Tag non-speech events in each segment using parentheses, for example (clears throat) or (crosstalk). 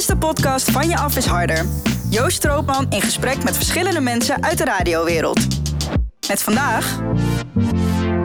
is de podcast Van Je Af is Harder. Joost Stroopman in gesprek met verschillende mensen uit de radiowereld. Met vandaag...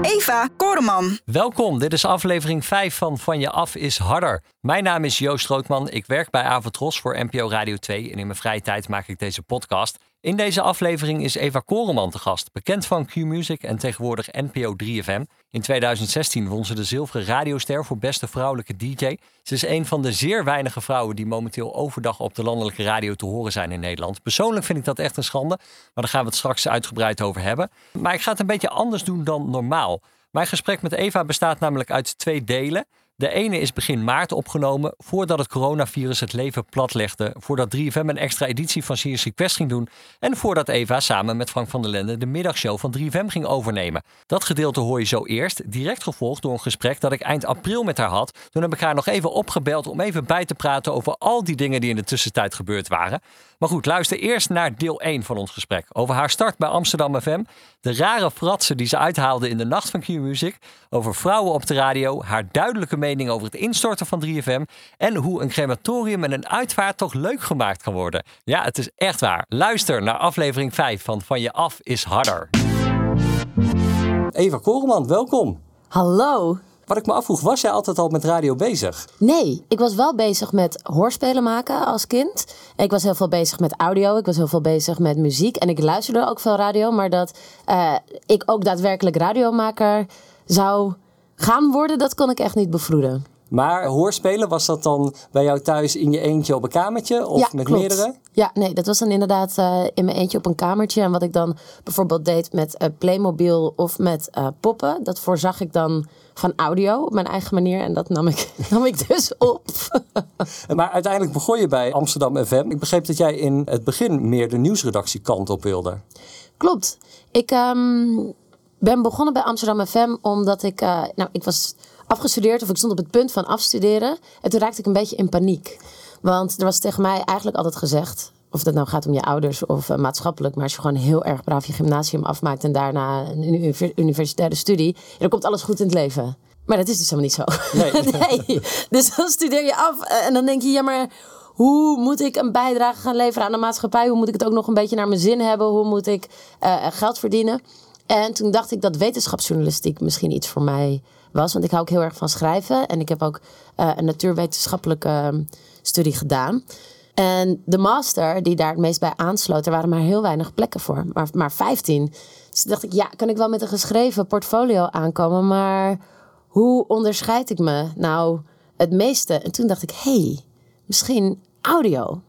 Eva Koreman. Welkom, dit is aflevering 5 van Van Je Af is Harder. Mijn naam is Joost Roodman, ik werk bij Avotros voor NPO Radio 2 en in mijn vrije tijd maak ik deze podcast. In deze aflevering is Eva Koreman te gast, bekend van Q-Music en tegenwoordig NPO 3FM. In 2016 won ze de zilveren radioster voor beste vrouwelijke DJ. Ze is een van de zeer weinige vrouwen die momenteel overdag op de landelijke radio te horen zijn in Nederland. Persoonlijk vind ik dat echt een schande, maar daar gaan we het straks uitgebreid over hebben. Maar ik ga het een beetje anders doen dan normaal. Mijn gesprek met Eva bestaat namelijk uit twee delen. De ene is begin maart opgenomen, voordat het coronavirus het leven platlegde, voordat 3FM een extra editie van Serious Request ging doen en voordat Eva samen met Frank van der Lende de middagshow van 3FM ging overnemen. Dat gedeelte hoor je zo eerst, direct gevolgd door een gesprek dat ik eind april met haar had. Toen heb ik haar nog even opgebeld om even bij te praten over al die dingen die in de tussentijd gebeurd waren. Maar goed, luister eerst naar deel 1 van ons gesprek. Over haar start bij Amsterdam FM, de rare fratsen die ze uithaalde in de nacht van Q-Music, over vrouwen op de radio, haar duidelijke mening over het instorten van 3FM en hoe een crematorium en een uitvaart toch leuk gemaakt kan worden. Ja, het is echt waar. Luister naar aflevering 5 van Van Je Af is Harder. Eva Koreman, welkom. Hallo. Wat ik me afvroeg, was jij altijd al met radio bezig? Nee, ik was wel bezig met hoorspelen maken als kind. Ik was heel veel bezig met audio, ik was heel veel bezig met muziek. En ik luisterde ook veel radio, maar dat uh, ik ook daadwerkelijk radiomaker zou gaan worden, dat kon ik echt niet bevroeden. Maar hoorspelen, was dat dan bij jou thuis in je eentje op een kamertje of ja, met klopt. meerdere? Ja, nee, dat was dan inderdaad uh, in mijn eentje op een kamertje. En wat ik dan bijvoorbeeld deed met uh, Playmobil of met uh, poppen, dat voorzag ik dan van audio op mijn eigen manier. En dat nam ik, (laughs) nam ik dus op. (laughs) maar uiteindelijk begon je bij Amsterdam FM. Ik begreep dat jij in het begin meer de nieuwsredactiekant op wilde. Klopt. Ik um, ben begonnen bij Amsterdam FM omdat ik, nou, ik was afgestudeerd of ik stond op het punt van afstuderen. En toen raakte ik een beetje in paniek. Want er was tegen mij eigenlijk altijd gezegd, of dat nou gaat om je ouders of uh, maatschappelijk, maar als je gewoon heel erg braaf je gymnasium afmaakt en daarna een universitaire studie, dan komt alles goed in het leven. Maar dat is dus helemaal niet zo. Nee. (laughs) nee. Dus dan studeer je af en dan denk je, ja maar hoe moet ik een bijdrage gaan leveren aan de maatschappij? Hoe moet ik het ook nog een beetje naar mijn zin hebben? Hoe moet ik uh, geld verdienen? En toen dacht ik dat wetenschapsjournalistiek misschien iets voor mij was. Want ik hou ook heel erg van schrijven. En ik heb ook uh, een natuurwetenschappelijke uh, studie gedaan. En de master die daar het meest bij aansloot, er waren maar heel weinig plekken voor. Maar, maar 15. Dus dacht ik, ja, kan ik wel met een geschreven portfolio aankomen. Maar hoe onderscheid ik me nou het meeste? En toen dacht ik, hey, misschien audio.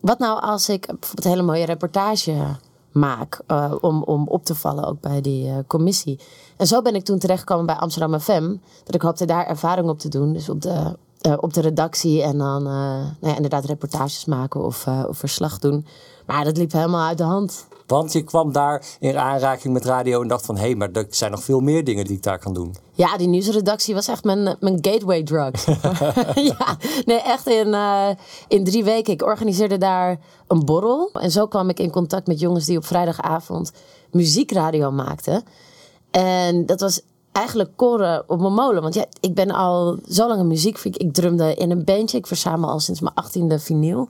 Wat nou als ik bijvoorbeeld een hele mooie reportage maak uh, om, om op te vallen ook bij die uh, commissie. En zo ben ik toen terechtgekomen bij Amsterdam FM. Dat ik hoopte daar ervaring op te doen. Dus op de, uh, op de redactie en dan nou ja, inderdaad reportages maken of, of verslag doen. Maar dat liep helemaal uit de hand. Want je kwam daar in aanraking met radio en dacht van... hé, hey, maar er zijn nog veel meer dingen die ik daar kan doen. Ja, die nieuwsredactie was echt mijn, mijn gateway drug. (laughs) (laughs) ja, nee, echt in, uh, in drie weken. Ik organiseerde daar een borrel. En zo kwam ik in contact met jongens die op vrijdagavond muziekradio maakten. En dat was eigenlijk koren op mijn molen. Want ja, ik ben al zo lang een muziekfreak. Ik drumde in een bandje. Ik verzamel al sinds mijn achttiende vinyl.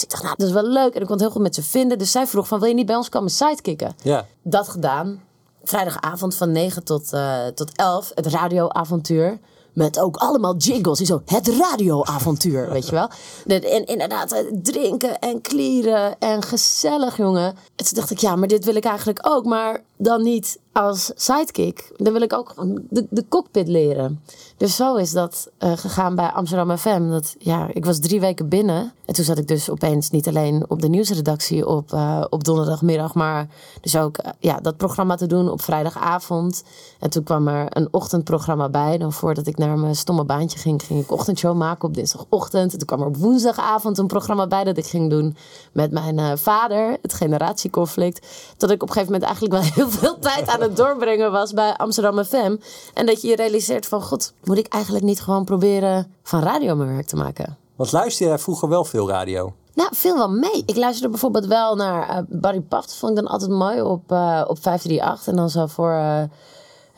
Dus ik dacht, nou, dat is wel leuk. En ik kon het heel goed met ze vinden. Dus zij vroeg van, wil je niet bij ons komen sidekicken? Ja. Dat gedaan. Vrijdagavond van 9 tot, uh, tot 11. Het radioavontuur. Met ook allemaal jingles. Die zo, het radioavontuur, weet je wel. En inderdaad, drinken en klieren en gezellig, jongen. En toen dacht ik, ja, maar dit wil ik eigenlijk ook. Maar dan niet als sidekick. Dan wil ik ook de, de cockpit leren. Dus zo is dat uh, gegaan bij Amsterdam FM. Dat, ja, ik was drie weken binnen. En toen zat ik dus opeens niet alleen op de nieuwsredactie op, uh, op donderdagmiddag. Maar dus ook uh, ja, dat programma te doen op vrijdagavond. En toen kwam er een ochtendprogramma bij. Dan voordat ik naar mijn stomme baantje ging, ging ik ochtendshow maken op dinsdagochtend. En toen kwam er op woensdagavond een programma bij dat ik ging doen met mijn vader. Het generatieconflict. Tot ik op een gegeven moment eigenlijk wel heel veel tijd aan het doorbrengen was bij Amsterdam FM. En dat je je realiseert van, god, moet ik eigenlijk niet gewoon proberen van radio mijn werk te maken? Want luisterde jij vroeger wel veel radio? Nou, veel wel mee. Ik luisterde bijvoorbeeld wel naar uh, Barry Paft. vond ik dan altijd mooi op, uh, op 538. En dan zo voor uh,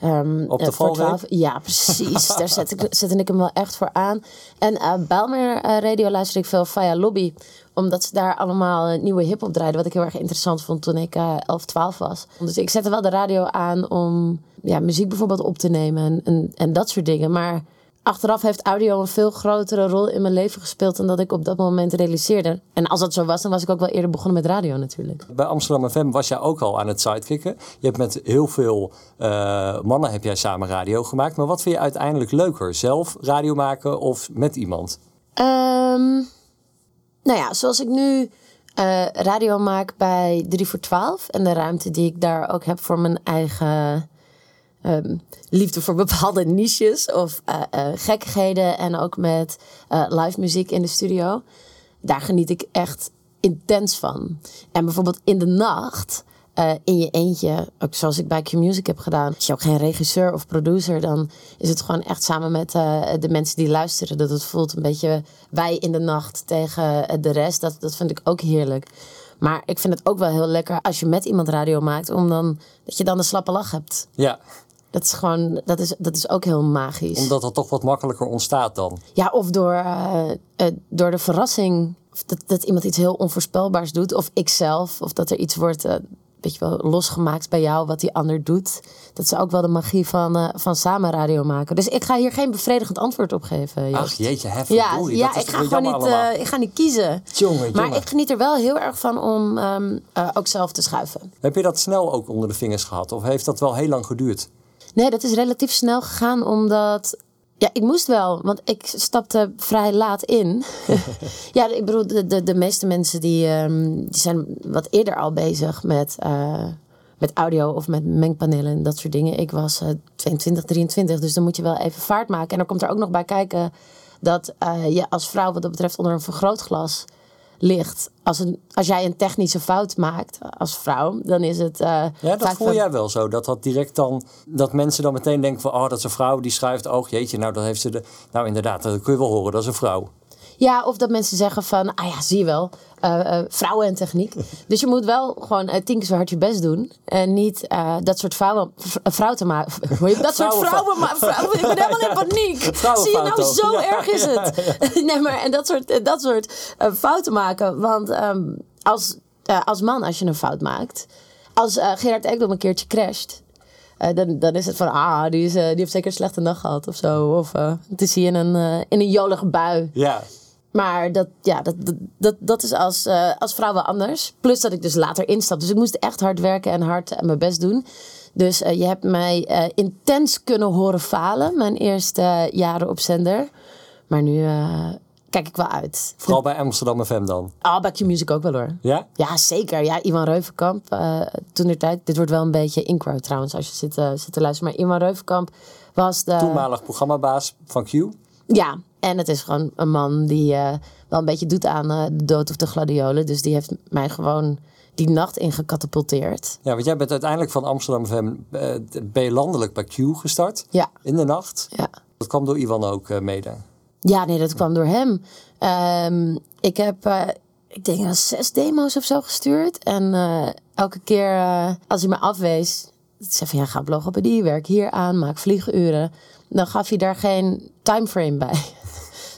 Ehm, Op de eh, voor? 12. Ja, precies. Daar zet ik, (laughs) zette ik hem wel echt voor aan. En eh Bijlmer eh, Radio luisterde ik veel via Lobby. Omdat ze daar allemaal eh, nieuwe hip-hop draaiden. Wat ik heel erg interessant vond toen ik eh 11, 12 was. Dus ik zette wel de radio aan om ja, muziek bijvoorbeeld op te nemen. En, en, en dat soort dingen. Maar achteraf heeft audio een veel grotere rol in mijn leven gespeeld. dan dat ik op dat moment realiseerde. En als dat zo was, dan was ik ook wel eerder begonnen met radio natuurlijk. Bij Amsterdam FM was jij ook al aan het sidekicken. Je hebt met heel veel eh, mannen heb jij samen radio gemaakt. Maar wat vind je uiteindelijk leuker? Zelf radio maken of met iemand? Ehm, nou ja, zoals ik nu eh, radio maak bij 3 voor 12 en de ruimte die ik daar ook heb voor mijn eigen ehm, liefde voor bepaalde (laughs) niches of eh, gekkigheden en ook met live muziek in de studio, daar geniet ik echt intens van. En bijvoorbeeld in de nacht. Eh, in je eentje, ook zoals ik bij Q-Music heb gedaan. Als je ook geen regisseur of producer, dan is het gewoon echt samen met eh, de mensen die luisteren. Dat het voelt een beetje wij in de nacht tegen eh, de rest. Dat, dat vind ik ook heerlijk. Maar ik vind het ook wel heel lekker als je met iemand radio maakt, om dan, dat je dan een slappe lach hebt. Ja, Dat is gewoon, dat is, dat is ook heel magisch. omdat dat toch wat makkelijker ontstaat dan. Ja, of door, door de verrassing. Of dat, dat iemand iets heel onvoorspelbaars doet. Of ikzelf. Of dat er iets wordt, weet je wel, losgemaakt bij jou wat die ander doet. Dat is ook wel de magie van, eh, van samen radio maken. Dus ik ga hier geen bevredigend antwoord op geven. Joost. Ach jeetje, heftig. ja, Oei, ja dat is ik ga gewoon niet, eh, ik ga niet kiezen. Maar ik geniet er wel heel erg van om ehm, eh, ook zelf te schuiven. Heb je dat snel ook onder de vingers gehad? Of heeft dat wel heel lang geduurd? Nee, dat is relatief snel gegaan omdat. Ja, ik moest wel, want ik stapte vrij laat in. (laughs) ja, ik bedoel, de, de, de meeste mensen die, ehm, die zijn wat eerder al bezig met, eh, met audio of met mengpanelen en dat soort dingen. Ik was eh 22, 23, dus dan moet je wel even vaart maken. En dan komt er ook nog bij kijken dat eh, je als vrouw wat dat betreft onder een vergrootglas ligt. Als, een, als jij een technische fout maakt als vrouw, dan is het. eh, Ja, dat voel van- jij wel zo. Dat dat direct dan, dat mensen dan meteen denken van, oh, dat is een vrouw die schrijft. Oh, jeetje, nou, dat heeft ze de. Nou, inderdaad, dat kun je wel horen, dat is een vrouw. Ja, of dat mensen zeggen van, ah ja, zie je wel, eh, eh, vrouwen en techniek. (laughs) Dus je moet wel gewoon eh, tien keer zo hard je best doen. En niet dat soort vrouwen, te maken. (laughs) Dat soort vrouwen, ik ben helemaal in (laughs) paniek. Zie je nou, zo Ja, erg is het. nee, maar en dat soort, dat soort fouten maken. Want ehm, als, als man, als je een fout maakt, als Gerard Ekdom een keertje crasht. dan, dan is het van, ah, die, is, die heeft zeker een slechte nacht gehad of zo. Of eh, het is hier in een, in een jolige bui. Ja, Maar dat, ja, dat, dat, dat, is als, eh, als vrouw wel anders. Plus dat ik dus later instap. Dus ik moest echt hard werken en hard eh, mijn best doen. Dus eh, je hebt mij eh, intens kunnen horen falen. Mijn eerste jaren op zender. Maar nu kijk ik wel uit. vooral bij Amsterdam FM dan. Ah, bij Q-Music ook wel hoor. Ja? Ja, zeker. Ja, Iwan Reuvenkamp. toen de tijd. Dit wordt wel een beetje in-crowd trouwens als je zit, zit te luisteren. Maar Iwan Reuvenkamp was de... Toenmalig programmabaas van Q. Ja, en het is gewoon een man die eh, wel een beetje doet aan eh, de dood of de gladiolen. Dus die heeft mij gewoon die nacht ingecatapulteerd. Ja, want jij bent uiteindelijk van Amsterdam FM, eh, ben je landelijk bij Q gestart. Ja, In de nacht. ja. Dat kwam door Ivan ook eh, mede. Ja, nee, dat kwam door hem. Ehm, ik heb, eh, ik denk wel zes demo's of zo gestuurd. En eh, elke keer eh, als hij me afwees, zei van ja, ga bloggen bij die, werk hier aan, maak vlieguren. Dan gaf hij daar geen timeframe bij. (laughs)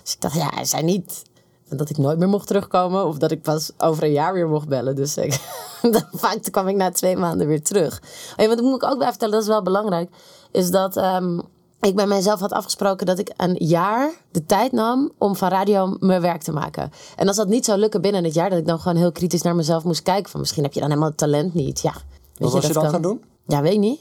Dus ik dacht, ja, hij zei niet dat ik nooit meer mocht terugkomen of dat ik pas over een jaar weer mocht bellen. Dus ik, (laughs) dan vaak kwam ik na twee maanden weer terug. Oh ja, wat moet ik ook bij vertellen, dat is wel belangrijk, is dat ehm, ik bij mijzelf had afgesproken dat ik een jaar de tijd nam om van radio mijn werk te maken. En als dat niet zou lukken binnen het jaar, dat ik dan gewoon heel kritisch naar mezelf moest kijken. Van misschien heb je dan helemaal het talent niet. Ja, Wat was je dat dan kan. gaan doen? Ja, weet ik niet.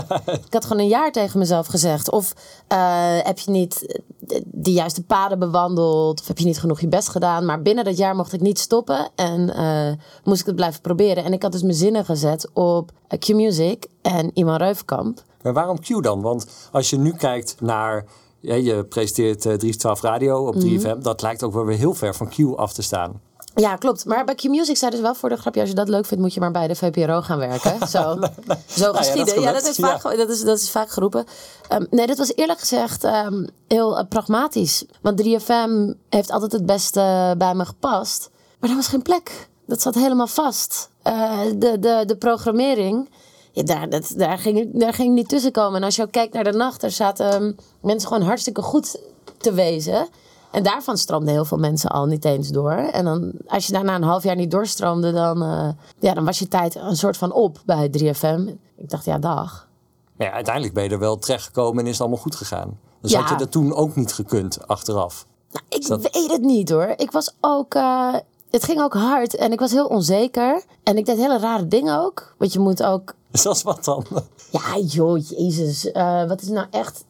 (laughs) ik had gewoon een jaar tegen mezelf gezegd. Of eh, heb je niet de, de juiste paden bewandeld? Of heb je niet genoeg je best gedaan? Maar binnen dat jaar mocht ik niet stoppen. En eh, moest ik het blijven proberen. En ik had dus mijn zinnen gezet op eh, Q-Music en Iman Reuvenkamp. Maar waarom Q dan? Want als je nu kijkt naar... Ja, je presenteert eh 312 Radio op 3FM. Dat lijkt ook wel weer heel ver van Q af te staan. Ja, klopt. Maar bij Q-Music zei dus wel voor de grapje... als je dat leuk vindt, moet je maar bij de VPRO gaan werken. (laughs) Zo, zo dat is geschieden. ja, dat is vaak, dat is, dat is vaak geroepen. Ehm, nee, dat was eerlijk gezegd ehm, heel eh, pragmatisch. Want 3FM heeft altijd het beste bij me gepast. Maar er was geen plek. Dat zat helemaal vast. Eh, de, de, de programmering... ja, daar, dat, daar, ging, daar ging ik niet tussen komen. En als je ook kijkt naar de nacht, daar zaten um, mensen gewoon hartstikke goed te wezen. En daarvan stroomden heel veel mensen al niet eens door. En dan, als je daarna een half jaar niet doorstroomde, dan, uh, ja, dan was je tijd een soort van op bij 3FM. Ik dacht, ja, dag. Maar ja, uiteindelijk ben je er wel terechtgekomen en is het allemaal goed gegaan. Dus ja. had je dat toen ook niet gekund achteraf? Nou, ik dat... weet het niet hoor. Ik was ook. Uh, het ging ook hard en ik was heel onzeker. En ik deed hele rare dingen ook. Want je moet ook. (laughs) Zoals wat dan? Ja, joh, Jezus. Uh, wat is nou echt,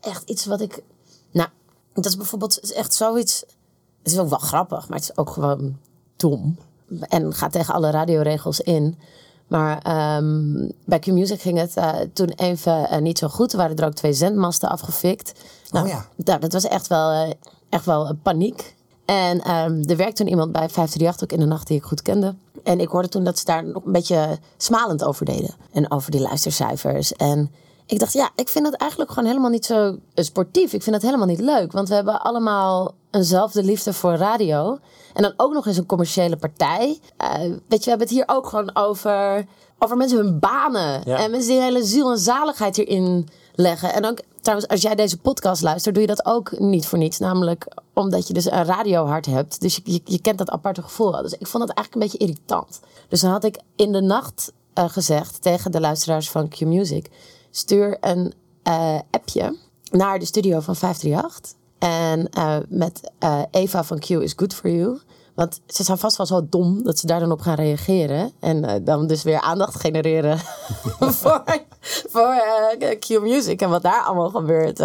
echt iets wat ik. Nou, dat is bijvoorbeeld echt zoiets. Het is ook wel grappig, maar het is ook gewoon dom. En gaat tegen alle radioregels in. Maar um, bij Q-Music ging het uh, toen even uh, niet zo goed. Er waren er ook twee zendmasten afgefikt. Nou, oh ja. Nou, dat was echt wel, uh, echt wel paniek. En um, er werkte toen iemand bij 538 ook in de nacht die ik goed kende. En ik hoorde toen dat ze daar nog een beetje smalend over deden. En over die luistercijfers. En ik dacht, ja, ik vind dat eigenlijk gewoon helemaal niet zo sportief. Ik vind dat helemaal niet leuk. Want we hebben allemaal eenzelfde liefde voor radio. En dan ook nog eens een commerciële partij. Uh, weet je, we hebben het hier ook gewoon over, over mensen hun banen. Ja. En mensen die hele ziel en zaligheid hierin leggen. En ook trouwens, als jij deze podcast luistert, doe je dat ook niet voor niets. Namelijk omdat je dus een radiohart hebt. Dus je, je, je kent dat aparte gevoel. Dus ik vond het eigenlijk een beetje irritant. Dus dan had ik in de nacht uh, gezegd tegen de luisteraars van Q-Music... stuur een uh, appje naar de studio van 538... En uh, met uh, Eva van Q is good for you. Want ze zijn vast wel zo dom dat ze daar dan op gaan reageren. En dan dus weer aandacht genereren (laughs) voor, voor Q Music. En wat daar allemaal gebeurt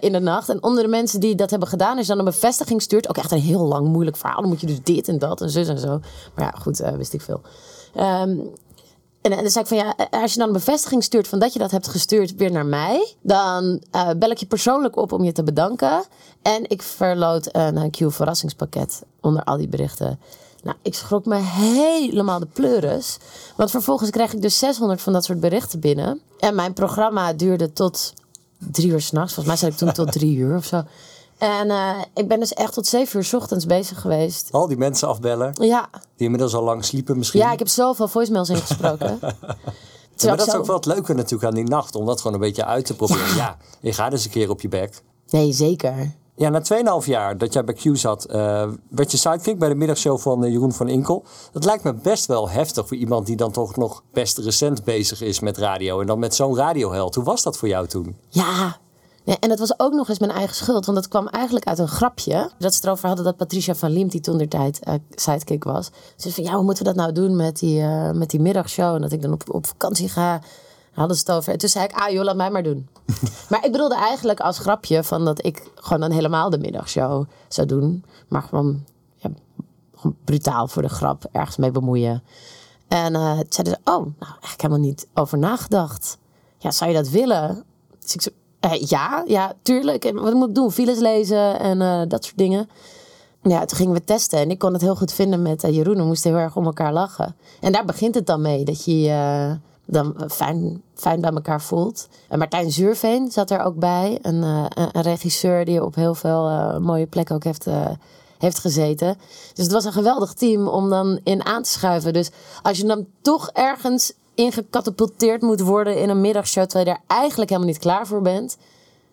in de nacht. En onder de mensen die dat hebben gedaan, is dan een bevestiging stuurt. Ook echt een heel lang moeilijk verhaal. Dan moet je dus dit en dat en zus en zo. Maar ja, goed, wist ik veel. Um, en, en dan zei ik van ja, als je dan een bevestiging stuurt van dat je dat hebt gestuurd weer naar mij, dan uh, bel ik je persoonlijk op om je te bedanken. En ik verloot een, een Q-verrassingspakket onder al die berichten. Nou, ik schrok me helemaal de pleuris. Want vervolgens kreeg ik dus 600 van dat soort berichten binnen. En mijn programma duurde tot drie uur s'nachts. Volgens mij zat ik toen tot drie uur of zo. En uh, ik ben dus echt tot zeven uur s ochtends bezig geweest. Al die mensen afbellen. Ja. Die inmiddels al lang sliepen misschien. Ja, ik heb zoveel voicemails ingesproken. (laughs) maar dat is ook wel het leuke natuurlijk aan die nacht. Om dat gewoon een beetje uit te proberen. Ja, ja je gaat eens een keer op je bek. Nee, zeker. Ja, na 2,5 jaar dat jij bij Q zat, uh, werd je sidekick bij de middagshow van uh, Jeroen van Inkel. Dat lijkt me best wel heftig voor iemand die dan toch nog best recent bezig is met radio. En dan met zo'n radioheld. Hoe was dat voor jou toen? Ja, en dat was ook nog eens mijn eigen schuld, want dat kwam eigenlijk uit een grapje. Dat ze erover hadden dat Patricia van Liemt, die toen de tijd uh, sidekick was. Ze zei van, ja, hoe moeten we dat nou doen met die, uh, met die middagshow? En dat ik dan op, op vakantie ga. Hadden ze het over. En toen zei ik, ah joh, laat mij maar doen. (laughs) maar ik bedoelde eigenlijk als grapje van dat ik gewoon dan helemaal de middagshow zou doen. Maar gewoon, ja, gewoon brutaal voor de grap ergens mee bemoeien. En uh, toen zeiden ze, oh, nou, eigenlijk helemaal niet over nagedacht. Ja, zou je dat willen? Dus ik zo, uh, ja, ja, tuurlijk. En wat moet ik doen? Files lezen en uh, dat soort dingen. Ja, toen gingen we testen en ik kon het heel goed vinden met uh, Jeroen. We moesten heel erg om elkaar lachen. En daar begint het dan mee, dat je je dan fijn, fijn bij elkaar voelt. En Martijn Zuurveen zat er ook bij. Een, een regisseur die op heel veel mooie plekken ook heeft, heeft gezeten. Dus het was een geweldig team om dan in aan te schuiven. Dus als je dan toch ergens ingecatapulteerd moet worden in een middagshow terwijl je daar eigenlijk helemaal niet klaar voor bent.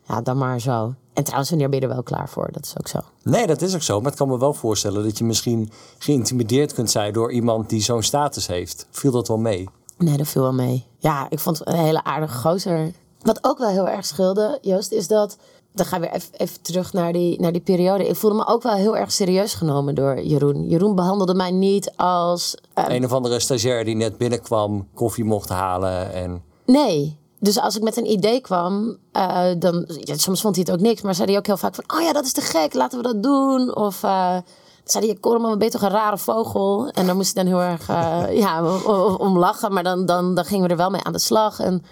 Ja, dan maar zo. En trouwens, wanneer ben je er wel klaar voor? Dat is ook zo. Nee, dat is ook zo. Maar ik kan me wel voorstellen dat je misschien geïntimideerd kunt zijn door iemand die zo'n status heeft. Viel dat wel mee? Nee, dat viel wel mee. Ja, ik vond het een hele aardige gozer. Wat ook wel heel erg scheelde, Joost, is dat dan gaan we weer even, even, terug naar die, naar die periode. Ik voelde me ook wel heel erg serieus genomen door Jeroen. Jeroen behandelde mij niet als... Uh, een of andere stagiair die net binnenkwam, koffie mocht halen en... Nee. Dus als ik met een idee kwam, uh, dan... Ja, soms vond hij het ook niks, maar zei hij ook heel vaak van... Oh ja, dat is te gek, laten we dat doen. Of... Uh, zei hij, Korman, ben je toch een rare vogel? En dan moest hij dan heel erg (laughs) ja, om lachen. Maar dan, dan, dan gingen we er wel mee aan de slag. En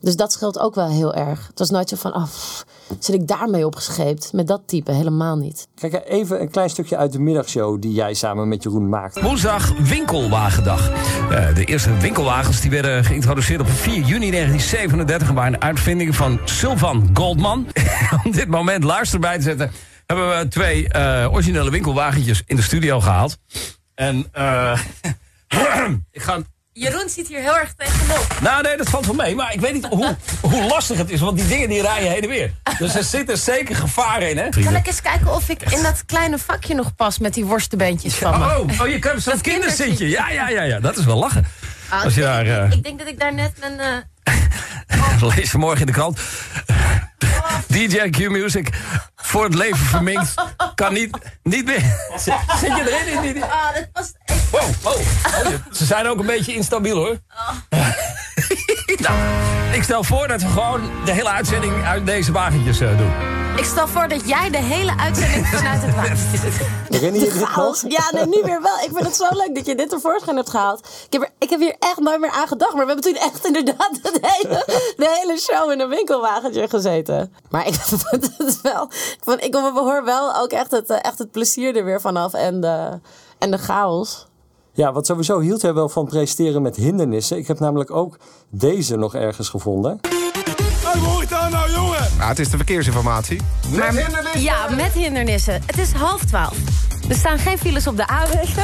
dus dat scheelt ook wel heel erg. Het was nooit zo van, oh, pff, zit ik daarmee opgescheept? Met dat type helemaal niet. Kijk, even een klein stukje uit de middagshow die jij samen met Jeroen maakt. Woensdag Winkelwagendag. Uh, de eerste winkelwagens die werden geïntroduceerd op 4 juni 1937. waren een uitvinding van Sylvan Goldman. (laughs) Om dit moment Lars erbij te zetten... hebben we twee uh, originele winkelwagentjes in de studio gehaald. En uh, (clears throat) ik ga Jeroen zit hier heel erg tegenop. Nou, nee, dat valt wel mee. Maar ik weet niet hoe, hoe lastig het is, want die dingen die rijden heen en weer. Dus er zit er zeker gevaar in, hè? Kan ik eens kijken of ik in dat kleine vakje nog pas met die worstenbeentjes van me? Oh, oh, je kan zo'n kinderzitje. Ja, ja, ja, ja, dat is wel lachen. Ah, Als je ik, daar... denk, eh, ik denk dat ik daar net mijn... eh, (laughs) Lees vanmorgen in de krant. DJ Q Music voor het leven verminkt. Kan niet, niet meer. Zit je erin? In die- Ah, dat was echt... Wow, wow. Oh, Ze zijn ook een beetje instabiel hoor. (laughs) nou, ik stel voor dat we gewoon de hele uitzending uit deze wagentjes eh, doen. Ik stel voor dat jij de hele uitzending vanuit het water zit. (laughs) Herinner je dit nog? Ja, nee, nu weer wel. Ik vind het zo leuk dat je dit tevoorschijn hebt gehaald. Ik heb, er, ik heb hier echt nooit meer aan gedacht. Maar we hebben toen echt inderdaad de hele, de hele show in een winkelwagentje gezeten. Maar ik (laughs) vond het wel... Ik, vond, ik hoor wel ook echt het, eh, echt het plezier er weer vanaf. En de, en de chaos. Ja, want sowieso hield hij wel van presenteren met hindernissen. Ik heb namelijk ook deze nog ergens gevonden. Nou, het is de verkeersinformatie. Maar, ja, met hindernissen. Het is half twaalf. Er staan geen files op de A-wegen.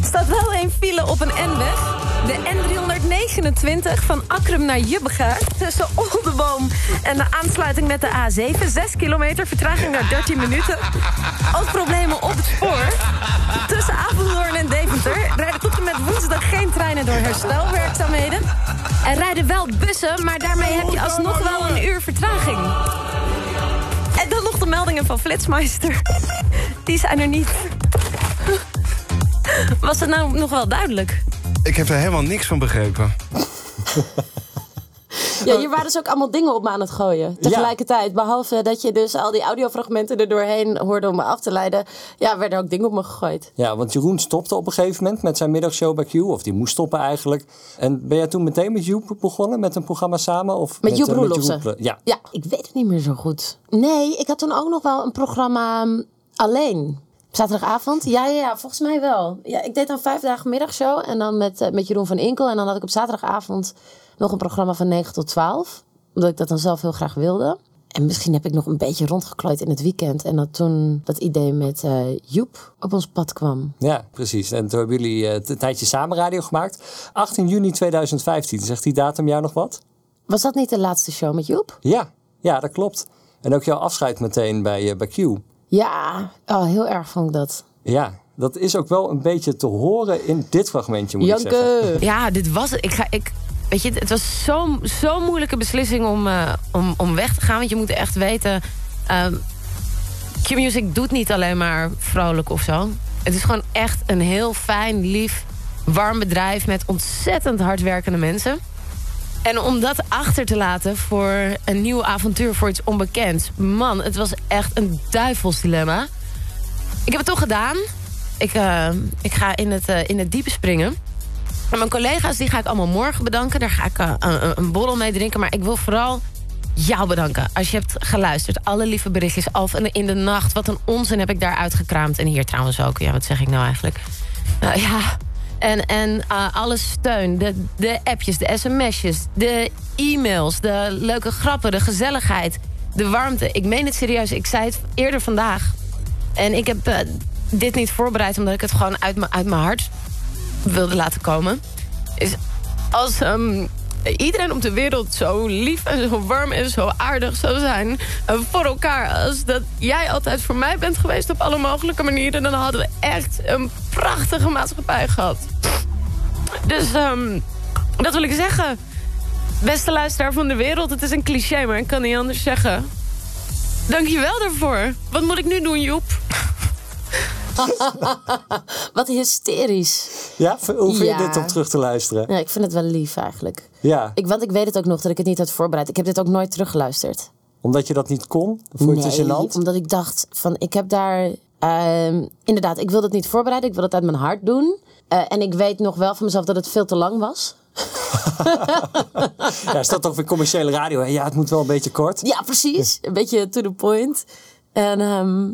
Er staat wel een file op een N-weg. De N329 van Akrum naar Jubbega. Tussen Oldeboom en de aansluiting met de A7. 6 kilometer, vertraging naar 13 minuten. Ook problemen op het spoor. Tussen Apeldoorn en Deventer woensdag geen treinen door herstelwerkzaamheden. Er rijden wel bussen, maar daarmee heb je alsnog wel een uur vertraging. En dan nog de meldingen van Flitsmeister. Die zijn er niet. Was het nou nog wel duidelijk? Ik heb er helemaal niks van begrepen. Ja, hier waren dus ook allemaal dingen op me aan het gooien. Tegelijkertijd. Behalve dat je dus al die audiofragmenten er doorheen hoorde om me af te leiden. Ja, werden ook dingen op me gegooid. Ja, want Jeroen stopte op een gegeven moment met zijn middagshow bij Q. Of die moest stoppen eigenlijk. En ben jij toen meteen met Joep begonnen met een programma samen? Of Met Joep eh, Roelofsen. Roel- Ja. Ja, ik weet het niet meer zo goed. Nee, ik had toen ook nog wel een programma um, alleen. Zaterdagavond? Ja, ja, ja, volgens mij wel. Ja, ik deed dan vijf dagen middagshow en dan met, eh, met Jeroen van Inkel. En dan had ik op zaterdagavond nog een programma van 9 tot 12. Omdat ik dat dan zelf heel graag wilde. En misschien heb ik nog een beetje rondgeklooid in het weekend. En dat toen dat idee met eh, Joep op ons pad kwam. Ja, precies. En toen hebben jullie eh, een tijdje samen radio gemaakt. 18 juni 2015. Zegt die datum jou nog wat? Was dat niet de laatste show met Joep? Ja, ja, dat klopt. En ook jouw afscheid meteen bij, eh, bij Q. Ja, oh, heel erg vond ik dat. Ja, dat is ook wel een beetje te horen in dit fragmentje, moet ik zeggen. Janke! Ja, dit was het. Ik ga, ik, weet je, het was zo'n zo moeilijke beslissing om, eh, om, om weg te gaan. Want je moet echt weten... ehm, Q-Music doet niet alleen maar vrolijk of zo. Het is gewoon echt een heel fijn, lief, warm bedrijf... met ontzettend hardwerkende mensen. En om dat achter te laten voor een nieuw avontuur, voor iets onbekends... man, het was echt een duivels dilemma. Ik heb het toch gedaan. Ik, eh, ik ga in het, eh, in het diepe springen. Mijn collega's die ga ik allemaal morgen bedanken. Daar ga ik eh, een, een borrel mee drinken. Maar ik wil vooral jou bedanken. Als je hebt geluisterd. Alle lieve berichtjes. Al in de nacht. Wat een onzin heb ik daar uitgekraamd. En hier trouwens ook. Ja, wat zeg ik nou eigenlijk? Nou ja. En, en eh, alle steun. De, de appjes, de sms'jes. De e-mails. De leuke grappen. De gezelligheid. De warmte. Ik meen het serieus. Ik zei het eerder vandaag. En ik heb eh, dit niet voorbereid. Omdat ik het gewoon uit, uit mijn hart wilde laten komen. Is als ehm, iedereen op de wereld zo lief en zo warm en zo aardig zou zijn eh, voor elkaar. Als dat jij altijd voor mij bent geweest op alle mogelijke manieren. Dan hadden we echt een prachtige maatschappij gehad. Dus ehm, dat wil ik zeggen. Beste luisteraar van de wereld. Het is een cliché, maar ik kan niet anders zeggen. Dankjewel daarvoor. Wat moet ik nu doen, Joep? (laughs) Wat hysterisch. Ja, hoe vind Ja. je dit om terug te luisteren? Ja, ik vind het wel lief eigenlijk. Ja, Ik, want ik weet het ook nog dat ik het niet had voorbereid. Ik heb dit ook nooit teruggeluisterd. omdat je dat niet kon? Vond je het gênant? omdat ik dacht van ik heb daar... ehm, inderdaad, ik wil het niet voorbereiden. Ik wil het uit mijn hart doen. Eh, en ik weet nog wel van mezelf dat het veel te lang was. (laughs) Ja, is dat toch weer commerciële radio? hè? Ja, het moet wel een beetje kort. Ja, precies. Een beetje to the point. En ehm,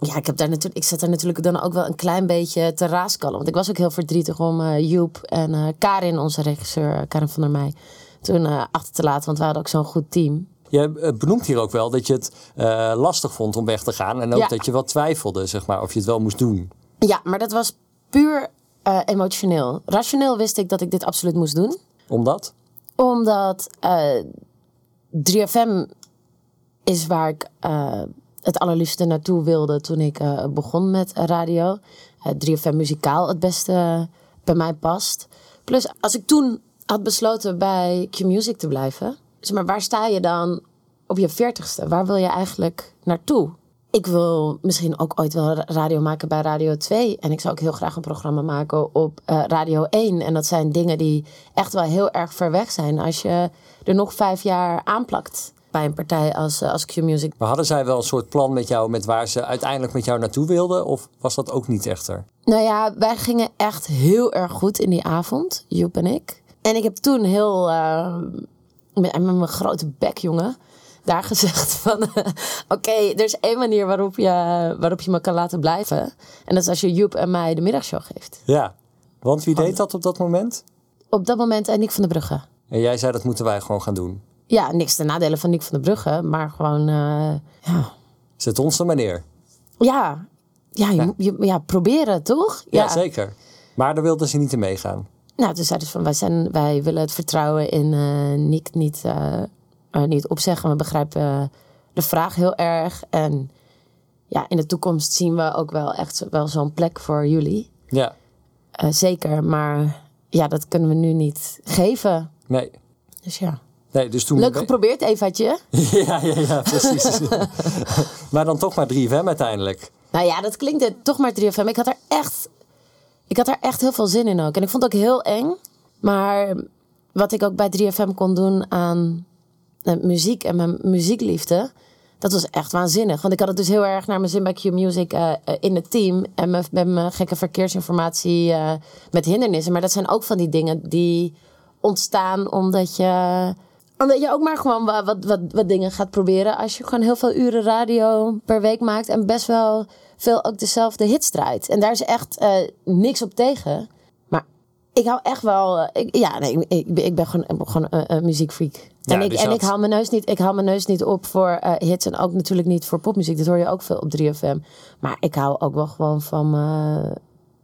ja, ik, heb daar natuurlijk, ik zat daar natuurlijk dan ook wel een klein beetje te raaskallen. Want ik was ook heel verdrietig om eh, Joep en eh, Karin, onze regisseur, eh, Karin van der Meij, toen achter te laten. Want we hadden ook zo'n goed team. Je benoemt hier ook wel dat je het lastig vond om weg te gaan. En ook Ja. dat je wel twijfelde, zeg maar, of je het wel moest doen. Ja, maar dat was puur emotioneel. Rationeel wist ik dat ik dit absoluut moest doen. Omdat? Omdat eh 3FM is waar ik het allerliefste naartoe wilde toen ik eh, begon met eh, radio. Eh 3FM muzikaal het beste bij mij past. Plus, als ik toen had besloten bij Q-Music te blijven... Zeg maar, waar sta je dan op je veertigste? Waar wil je eigenlijk naartoe? Ik wil misschien ook ooit wel radio maken bij Radio 2. En ik zou ook heel graag een programma maken op eh, Radio 1. En dat zijn dingen die echt wel heel erg ver weg zijn. Als je er nog vijf jaar aanplakt bij een partij als, eh, als Q-Music. Maar hadden zij wel een soort plan met jou, met waar ze uiteindelijk met jou naartoe wilden? Of was dat ook niet echter? Nou ja, wij gingen echt heel erg goed in die avond, Joep en ik. En ik heb toen heel, eh, met, met mijn grote bek, jongen, daar (laughs) gezegd van... eh, Oké, er is één manier waarop je, waarop je me kan laten blijven. En dat is als je Joep en mij de middagshow geeft. Ja. Want wie deed dat op dat moment? Op dat moment en Nick van der Brugge. En jij zei dat moeten wij gewoon gaan doen. Ja, niks ten nadele van Nick van der Brugge, maar gewoon, eh, ja... Zet ons er maar neer. Ja, ja, je, moet- je, ja, proberen, toch? Ja, zeker. Maar daar wilden ze niet in meegaan. Nou, toen zeiden ze van, wij, zijn, wij willen het vertrouwen in eh Nick niet, eh, niet opzeggen. We begrijpen de vraag heel erg. En ja, in de toekomst zien we ook wel echt wel zo'n plek voor jullie. Ja. Zeker, maar ja, dat kunnen we nu niet geven. Nee. Dus ja. Nee, dus toen... Leuk geprobeerd, Evaatje. (laughs) Ja, ja, ja, precies. (laughs) maar dan toch maar 3FM uiteindelijk. Nou ja, dat klinkt het toch maar 3FM. Ik had er echt, ik had er echt heel veel zin in ook. En ik vond het ook heel eng. Maar wat ik ook bij 3FM kon doen aan muziek en mijn muziekliefde, dat was echt waanzinnig. Want ik had het dus heel erg naar mijn zin bij Q Music eh, eh, in het team. En met, met mijn gekke verkeersinformatie eh, met hindernissen. Maar dat zijn ook van die dingen die ontstaan omdat je omdat je ook maar gewoon wa- wat, wat, wat dingen gaat proberen. Als je gewoon heel veel uren radio per week maakt. En best wel veel ook dezelfde hits draait. En daar is echt eh, niks op tegen. Maar ik hou echt wel... eh, ik, ja, nee, ik, ik, ben- gewoon, ik ben gewoon een, een muziekfreak. Ja, en ik, dus en dat- ik, haal mijn neus niet, ik haal mijn neus niet op voor eh, hits. En ook natuurlijk niet voor popmuziek. Dat hoor je ook veel op 3FM. Maar ik hou ook wel gewoon van,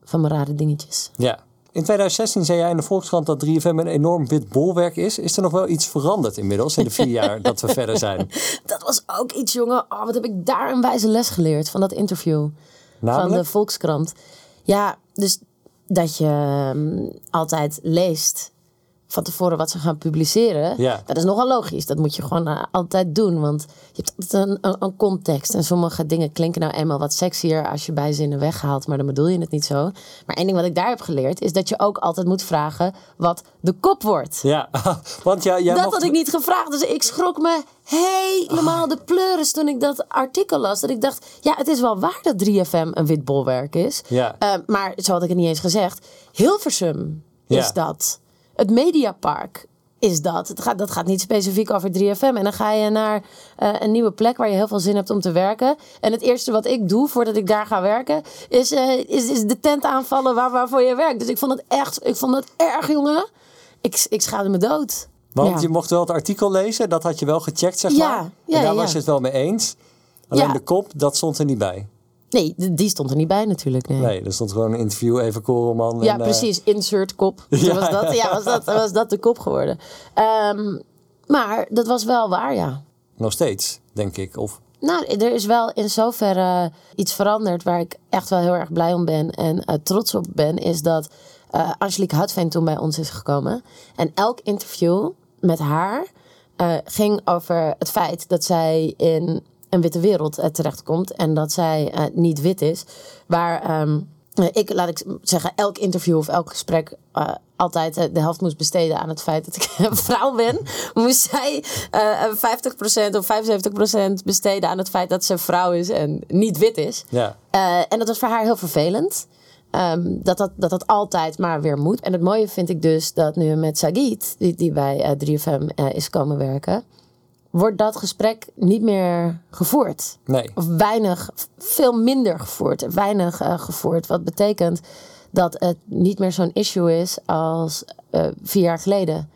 van mijn rare dingetjes. Ja. In 2016 zei jij in de Volkskrant dat 3FM een enorm wit bolwerk is. Is er nog wel iets veranderd inmiddels in de vier jaar dat we verder zijn? (laughs) Dat was ook iets, jongen. Oh, wat heb ik daar een wijze les geleerd van dat interview. van de Volkskrant. Ja, dus dat je ehm, altijd leest van tevoren wat ze gaan publiceren. Ja. Dat is nogal logisch. Dat moet je gewoon eh, altijd doen. Want je hebt altijd een, een, een context. En sommige dingen klinken nou eenmaal wat sexier als je bijzinnen weghaalt. Maar dan bedoel je het niet zo. Maar één ding wat ik daar heb geleerd is dat je ook altijd moet vragen wat de kop wordt. Ja, (laughs) want ja, jij Dat mocht... had ik niet gevraagd. Dus ik schrok me helemaal de pleuris toen ik dat artikel las. Dat ik dacht, ja, het is wel waar dat 3FM een wit bolwerk is. Ja. Eh, maar zo had ik het niet eens gezegd. Hilversum Ja. is dat. Het Mediapark is dat. Het gaat, dat gaat niet specifiek over 3FM. En dan ga je naar eh, een nieuwe plek waar je heel veel zin hebt om te werken. En het eerste wat ik doe voordat ik daar ga werken... is, eh, is, is de tent aanvallen waar, waarvoor je werkt. Dus ik vond het echt ik vond het erg, jongen. Ik, ik schaamde me dood. Want Ja. je mocht wel het artikel lezen, dat had je wel gecheckt, zeg Ja, maar. ja, en daar ja. was je het wel mee eens. Alleen de kop, dat stond er niet bij. Nee, die stond er niet bij natuurlijk. Nee. Nee, er stond gewoon een interview, even Koreman. Ja, en, eh, precies. Insert kop. (laughs) Ja, was, dat, ja, was, dat, was dat de kop geworden. Ehm, maar dat was wel waar, ja. nog steeds, denk ik. Of, Nou, er is wel in zoverre iets veranderd waar ik echt wel heel erg blij om ben en eh, trots op ben, is dat eh Angelique Houtveen toen bij ons is gekomen. En elk interview met haar ging over het feit dat zij in een witte wereld eh, terechtkomt en dat zij eh, niet wit is. Waar ehm, eh, ik, laat ik zeggen, elk interview of elk gesprek eh, altijd de helft moest besteden aan het feit dat ik (laughs) een vrouw ben, moest zij eh 50% of 75% besteden aan het feit dat ze vrouw is en niet wit is. ja. En dat was voor haar heel vervelend. Ehm, dat, dat, dat dat altijd maar weer moet. En het mooie vind ik dus dat nu met Sagit, die, die bij eh, 3FM eh, is komen werken, wordt dat gesprek niet meer gevoerd. Nee. Of weinig, veel minder gevoerd. Weinig eh, gevoerd. Wat betekent dat het niet meer zo'n issue is als eh, vier jaar geleden.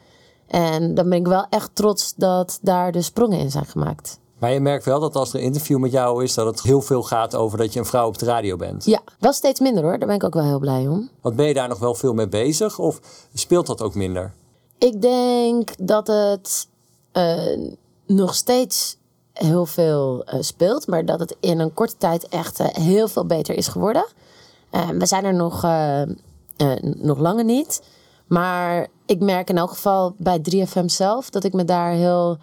En dan ben ik wel echt trots dat daar de sprongen in zijn gemaakt. Maar je merkt wel dat als er een interview met jou is, dat het heel veel gaat over dat je een vrouw op de radio bent. Ja, wel steeds minder hoor. Daar ben ik ook wel heel blij om. Want ben je daar nog wel veel mee bezig of speelt dat ook minder? Ik denk dat het eh, nog steeds heel veel eh, speelt, maar dat het in een korte tijd echt eh, heel veel beter is geworden. Eh, we zijn er nog, eh, nog langer niet. Maar ik merk in elk geval bij 3FM zelf dat ik me daar heel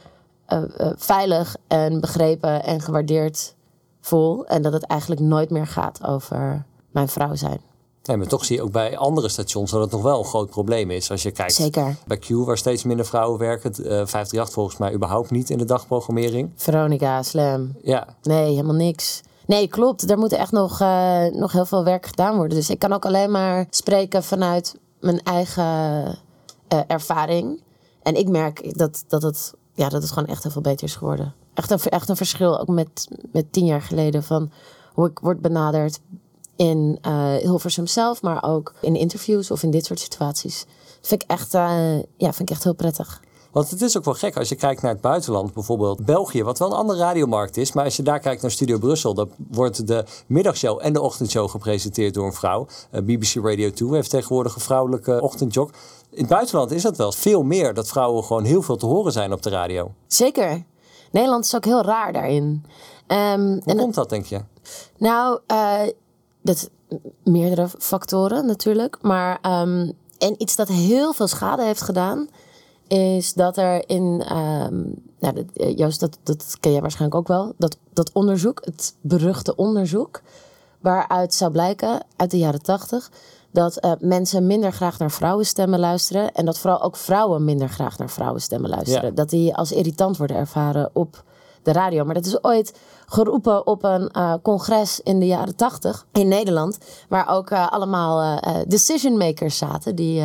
veilig en begrepen en gewaardeerd voel. En dat het eigenlijk nooit meer gaat over mijn vrouw zijn. Nee, maar toch zie je ook bij andere stations dat het nog wel een groot probleem is. Als je kijkt Zeker. bij Q, waar steeds minder vrouwen werken. eh 538 volgens mij überhaupt niet in de dagprogrammering. Veronica, Slam. Ja, Nee, helemaal niks. Nee, klopt. Er moet echt nog, eh, nog heel veel werk gedaan worden. Dus ik kan ook alleen maar spreken vanuit mijn eigen eh, ervaring. En ik merk dat, dat, het, ja, dat het gewoon echt heel veel beter is geworden. Echt een, echt een verschil, ook met, met tien jaar geleden, van hoe ik word benaderd in eh Hilversum zelf, maar ook in interviews of in dit soort situaties. Dat vind ik echt, eh, ja, vind ik echt heel prettig. Want het is ook wel gek als je kijkt naar het buitenland, bijvoorbeeld België, wat wel een andere radiomarkt is. Maar als je daar kijkt naar Studio Brussel, dan wordt de middagshow en de ochtendshow gepresenteerd door een vrouw. Eh, BBC Radio 2 heeft tegenwoordig een vrouwelijke ochtendjok. In het buitenland is dat wel veel meer, dat vrouwen gewoon heel veel te horen zijn op de radio. Zeker. Nederland is ook heel raar daarin. Ehm, Hoe en komt dat, denk je? Nou, dat meerdere factoren natuurlijk. Maar ehm, en iets dat heel veel schade heeft gedaan, is dat er in. ehm, nou, dat, eh, Joost, dat, dat ken jij waarschijnlijk ook wel. Dat, dat onderzoek, het beruchte onderzoek, waaruit zou blijken uit de jaren tachtig. Dat eh, mensen minder graag naar vrouwenstemmen luisteren. En dat vooral ook vrouwen minder graag naar vrouwenstemmen luisteren. Ja. Dat die als irritant worden ervaren op de radio. Maar dat is ooit geroepen op een eh, congres in de jaren tachtig in Nederland. Waar ook eh, allemaal eh, decision makers zaten. Die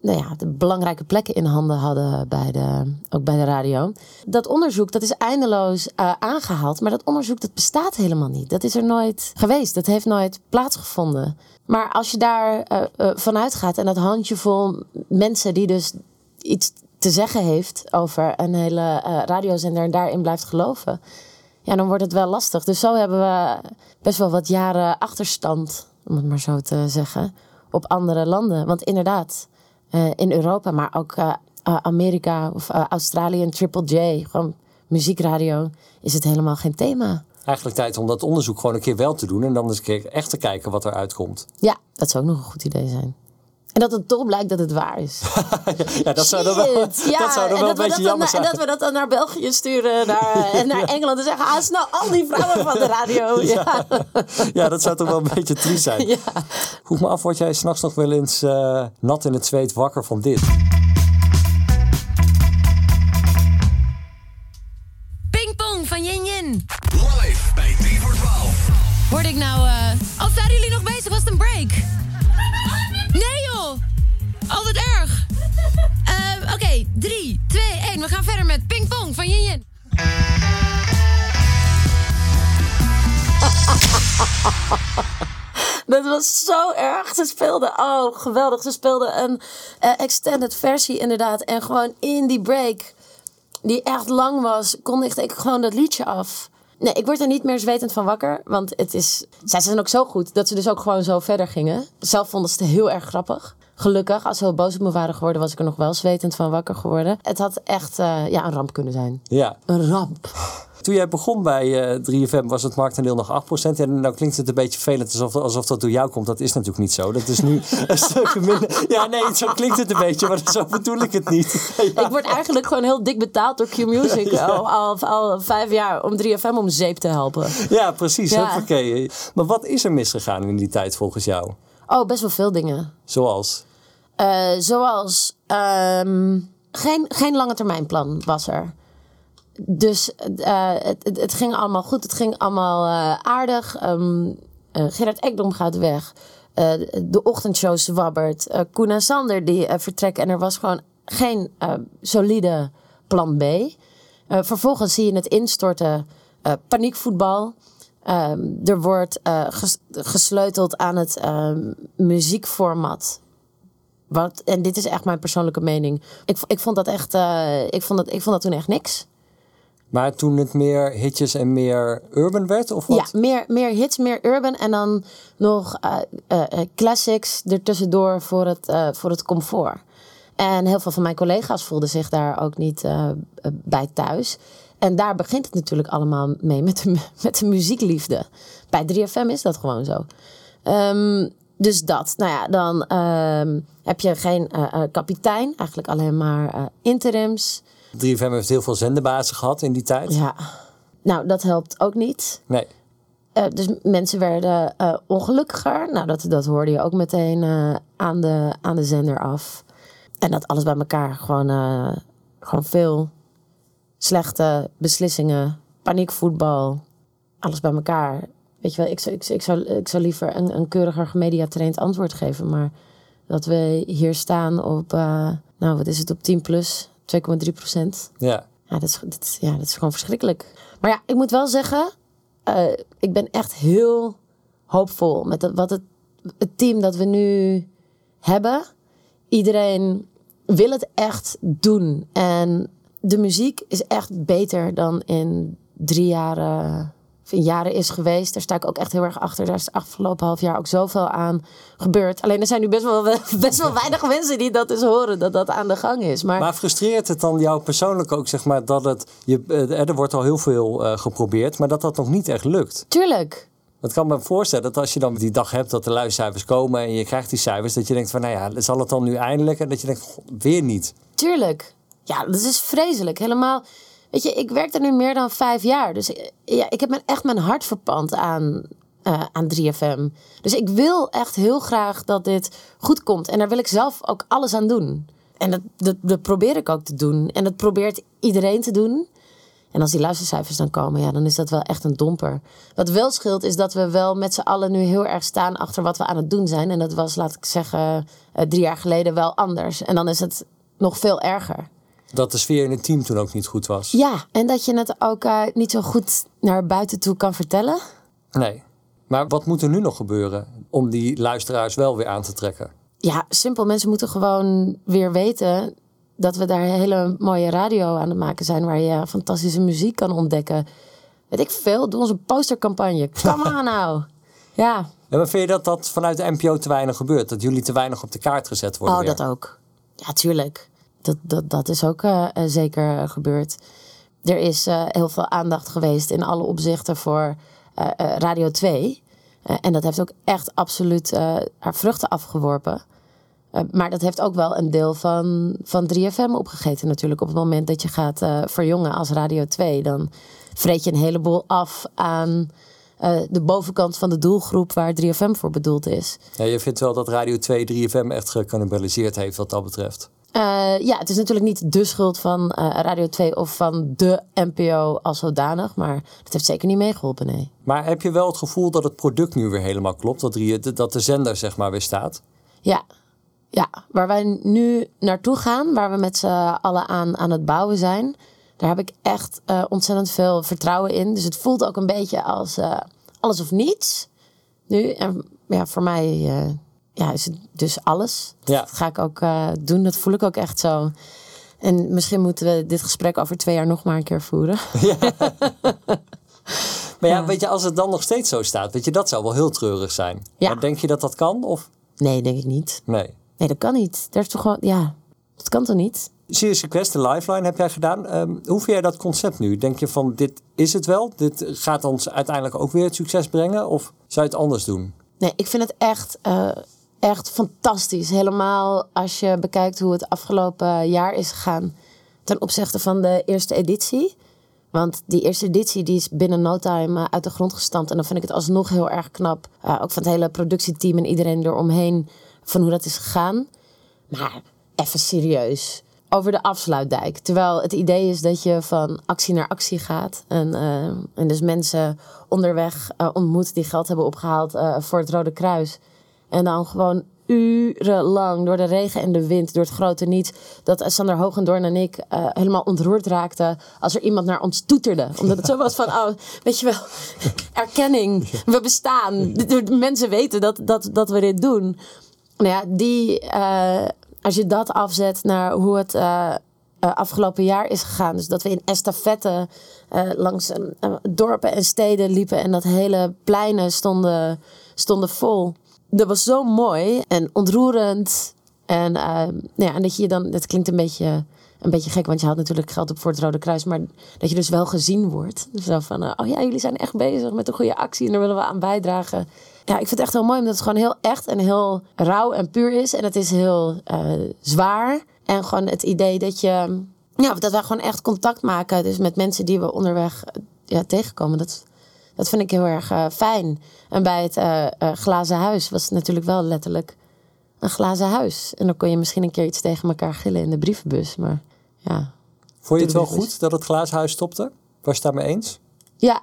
nou ja, de belangrijke plekken in handen hadden bij de, ook bij de radio. Dat onderzoek dat is eindeloos eh, aangehaald. Maar dat onderzoek dat bestaat helemaal niet. Dat is er nooit geweest. Dat heeft nooit plaatsgevonden. Maar als je daar vanuit gaat en dat handjevol mensen die dus iets te zeggen heeft over een hele radiozender en daarin blijft geloven. Ja, dan wordt het wel lastig. Dus zo hebben we best wel wat jaren achterstand, om het maar zo te zeggen, op andere landen. Want inderdaad, eh, in Europa, maar ook eh, eh, Amerika of Australië en Triple J, gewoon muziekradio, is het helemaal geen thema. Eigenlijk tijd om dat onderzoek gewoon een keer wel te doen en dan eens een keer echt te kijken wat eruit komt. Ja, dat zou ook nog een goed idee zijn. En dat het toch blijkt dat het waar is. (laughs) Ja, dat zou dan wel, ja, dat zou dan wel een beetje jammer zijn. En dat we dat dan naar België sturen naar, (laughs) en naar Engeland en zeggen: ah, snel al die vrouwen van de radio. (laughs) Ja. Ja, dat zou toch wel een beetje triest zijn. Vroeg me af, word jij s'nachts nog wel eens eh, nat in het zweet wakker van dit? (laughs) Dat was zo erg. Ze speelden, oh geweldig. Ze speelden een eh, extended versie inderdaad. En gewoon in die break, die echt lang was, kondigde ik gewoon dat liedje af. Nee, ik word er niet meer zwetend van wakker. Want het is. Zij zijn ook zo goed dat ze dus ook gewoon zo verder gingen. Zelf vonden ze het heel erg grappig. Gelukkig, als ze heel boos op me waren geworden, was ik er nog wel zwetend van wakker geworden. Het had echt eh, ja, een ramp kunnen zijn. Ja. Een ramp. Toen jij begon bij eh 3FM was het marktaandeel nog 8%. En nou klinkt het een beetje vervelend alsof, alsof dat door jou komt. Dat is natuurlijk niet zo. Dat is nu (laughs) een stuk minder. Ja, nee, zo klinkt het een beetje, maar zo bedoel ik het niet. Ja. (laughs) Ik word eigenlijk gewoon heel dik betaald door Q-Music (laughs) al, al, al vijf jaar om 3FM om zeep te helpen. Ja, precies. Maar wat is er misgegaan in die tijd volgens jou? Oh, best wel veel dingen. Zoals? Eh, zoals ehm, geen, geen lange termijn plan was er. Dus eh, het, het, ging allemaal goed. Het ging allemaal eh, aardig. Eh, Gerard Ekdom gaat weg. De ochtendshow zwabbert. Koen en Sander die vertrekken. En er was gewoon geen solide plan B. Vervolgens zie je het instorten. paniekvoetbal. Ehm, er wordt ges- gesleuteld aan het muziekformat. Wat, en dit is echt mijn persoonlijke mening. Ik, ik vond dat echt. eh, ik, vond dat, ik vond dat toen echt niks. Maar toen het meer hitjes en meer urban werd, of wat? Ja, meer, meer hits, meer urban en dan nog eh, eh, classics ertussendoor voor het, voor het comfort. En heel veel van mijn collega's voelden zich daar ook niet bij thuis. En daar begint het natuurlijk allemaal mee met de, (laughs) met de muziekliefde. Bij 3FM is dat gewoon zo. Ehm, dus dat. Nou ja, dan ehm, heb je geen eh, eh, kapitein, eigenlijk alleen maar eh, interims. 3FM heeft heel veel zenderbazen gehad in die tijd. Ja, nou dat helpt ook niet. Nee. Dus mensen werden ongelukkiger. Nou, dat, dat hoorde je ook meteen aan, de, aan de zender af. En dat alles bij elkaar gewoon, gewoon veel slechte beslissingen, paniekvoetbal, alles bij elkaar. Weet je wel, ik zou, ik, zou- ik zou, ik zou liever een, een keuriger gemediatraind antwoord geven. Maar dat we hier staan op, eh, nou wat is het, op 10 plus, 2,3 procent. Ja. Ja dat, is, dat, ja, dat is gewoon verschrikkelijk. Maar ja, ik moet wel zeggen, eh, ik ben echt heel hoopvol met dat, wat het, het team dat we nu hebben. Iedereen wil het echt doen. En de muziek is echt beter dan in drie jaren, jaren is geweest. Daar sta ik ook echt heel erg achter. Daar is de afgelopen half jaar ook zoveel aan gebeurd. Alleen er zijn nu best wel, (laughs) best wel weinig mensen die dat dus horen, dat dat aan de gang is. Maar, Maar frustreert het dan jou persoonlijk ook, zeg maar, dat het... Je, eh, er wordt al heel veel eh, geprobeerd, maar dat dat nog niet echt lukt? tuurlijk, Dat kan me voorstellen dat als je dan die dag hebt dat de luistercijfers komen... en je krijgt die cijfers, dat je denkt van, nou ja, zal het dan nu eindelijk? En dat je denkt, "God, weer niet. Tuurlijk. Ja, dat is vreselijk. Helemaal. Weet je, ik werk er nu meer dan vijf jaar. Dus eh, ja, ik heb echt mijn hart verpand aan, eh, aan 3FM. Dus ik wil echt heel graag dat dit goed komt. En daar wil ik zelf ook alles aan doen. En dat, dat, dat probeer ik ook te doen. En dat probeert iedereen te doen. En als die luistercijfers dan komen, ja, dan is dat wel echt een domper. Wat wel scheelt, is dat we wel met z'n allen nu heel erg staan achter wat we aan het doen zijn. En dat was, laat ik zeggen, eh, drie jaar geleden wel anders. En dan is het nog veel erger. Dat de sfeer in het team toen ook niet goed was. Ja, en dat je het ook eh, niet zo goed naar buiten toe kan vertellen. Nee. Maar wat moet er nu nog gebeuren om die luisteraars wel weer aan te trekken? Ja, simpel. Mensen moeten gewoon weer weten dat we daar hele mooie radio aan het maken zijn. Waar je fantastische muziek kan ontdekken. Weet ik veel, doe onze postercampagne. Come on (laughs) nou. Ja, En maar vind je dat dat vanuit de NPO te weinig gebeurt? Dat jullie te weinig op de kaart gezet worden? oh, weer? dat ook. Ja, tuurlijk. Dat, dat, dat is ook eh, eh, zeker gebeurd. Er is eh, heel veel aandacht geweest in alle opzichten voor Radio 2. Eh, en dat heeft ook echt absoluut haar vruchten afgeworpen. Maar dat heeft ook wel een deel van, van 3FM opgegeten natuurlijk. Op het moment dat je gaat verjongen als Radio 2... dan vreet je een heleboel af aan de bovenkant van de doelgroep... waar 3FM voor bedoeld is. Ja, je vindt wel dat Radio 2 3FM echt gecannibaliseerd heeft wat dat betreft. Eh, ja, het is natuurlijk niet de schuld van eh, Radio 2 of van de NPO als zodanig. Maar dat heeft zeker niet meegeholpen, nee. Maar heb je wel het gevoel dat het product nu weer helemaal klopt? Dat, drie- dat de zender zeg maar weer staat? Ja, ja, waar wij nu naartoe gaan, waar we met z'n allen aan, aan het bouwen zijn, daar heb ik echt eh, ontzettend veel vertrouwen in. Dus het voelt ook een beetje als alles of niets nu. En ja, voor mij ja, is het dus alles. Ja. Dat ga ik ook eh, doen, dat voel ik ook echt zo. En misschien moeten we dit gesprek over twee jaar nog maar een keer voeren. (laughs) Maar ja, weet je, als het dan nog steeds zo staat, weet je, dat zou wel heel treurig zijn. Ja. Maar denk je dat dat kan? Of Nee, denk ik niet. nee? Nee, dat kan niet. Dat is toch gewoon, ja, dat kan toch niet? Serious Request, de Lifeline heb jij gedaan. Ehm, hoe vind jij dat concept nu? Denk je van, dit is het wel? Dit gaat ons uiteindelijk ook weer het succes brengen? Of zou je het anders doen? Nee, ik vind het echt, eh, echt fantastisch. Helemaal als je bekijkt hoe het afgelopen jaar is gegaan ten opzichte van de eerste editie. Want die eerste editie die is binnen no time eh, uit de grond gestampt. En dan vind ik het alsnog heel erg knap. eh, ook van het hele productieteam en iedereen eromheen. Van hoe dat is gegaan. Maar even serieus. Over de afsluitdijk. Terwijl het idee is dat je van actie naar actie gaat. En, eh, en dus mensen onderweg ontmoet die geld hebben opgehaald eh, voor het Rode Kruis. En dan gewoon urenlang door de regen en de wind, door het grote niets. Dat Sander Hoogendoorn en ik eh, helemaal ontroerd raakten als er iemand naar ons toeterde. Omdat het zo was van, oh, weet je wel, (laughs) erkenning, we bestaan. De, mensen weten dat, dat, dat we dit doen. Nou ja, die, eh, als je dat afzet naar hoe het eh, afgelopen jaar is gegaan. Dus dat we in estafette langs dorpen en steden liepen en dat hele pleinen stonden, stonden vol. Dat was zo mooi en ontroerend. En, eh, nou ja, en dat je dan, dat klinkt een beetje, een beetje gek, want je haalt natuurlijk geld op voor het Rode Kruis, maar dat je dus wel gezien wordt. Zo van, eh, oh ja, jullie zijn echt bezig met een goede actie en daar willen we aan bijdragen. Ja, ik vind het echt heel mooi, omdat het gewoon heel echt en heel rauw en puur is. En het is heel eh, zwaar. En gewoon het idee dat je, ja, dat wij gewoon echt contact maken. Dus met mensen die we onderweg eh, ja, tegenkomen. Dat, dat vind ik heel erg eh, fijn. En bij het eh, eh, glazen huis was het natuurlijk wel letterlijk een glazen huis. En dan kon je misschien een keer iets tegen elkaar gillen in de brievenbus. Maar ja, Vond je het wel goed dat het glazenhuis stopte? Was je het daarmee eens? ja,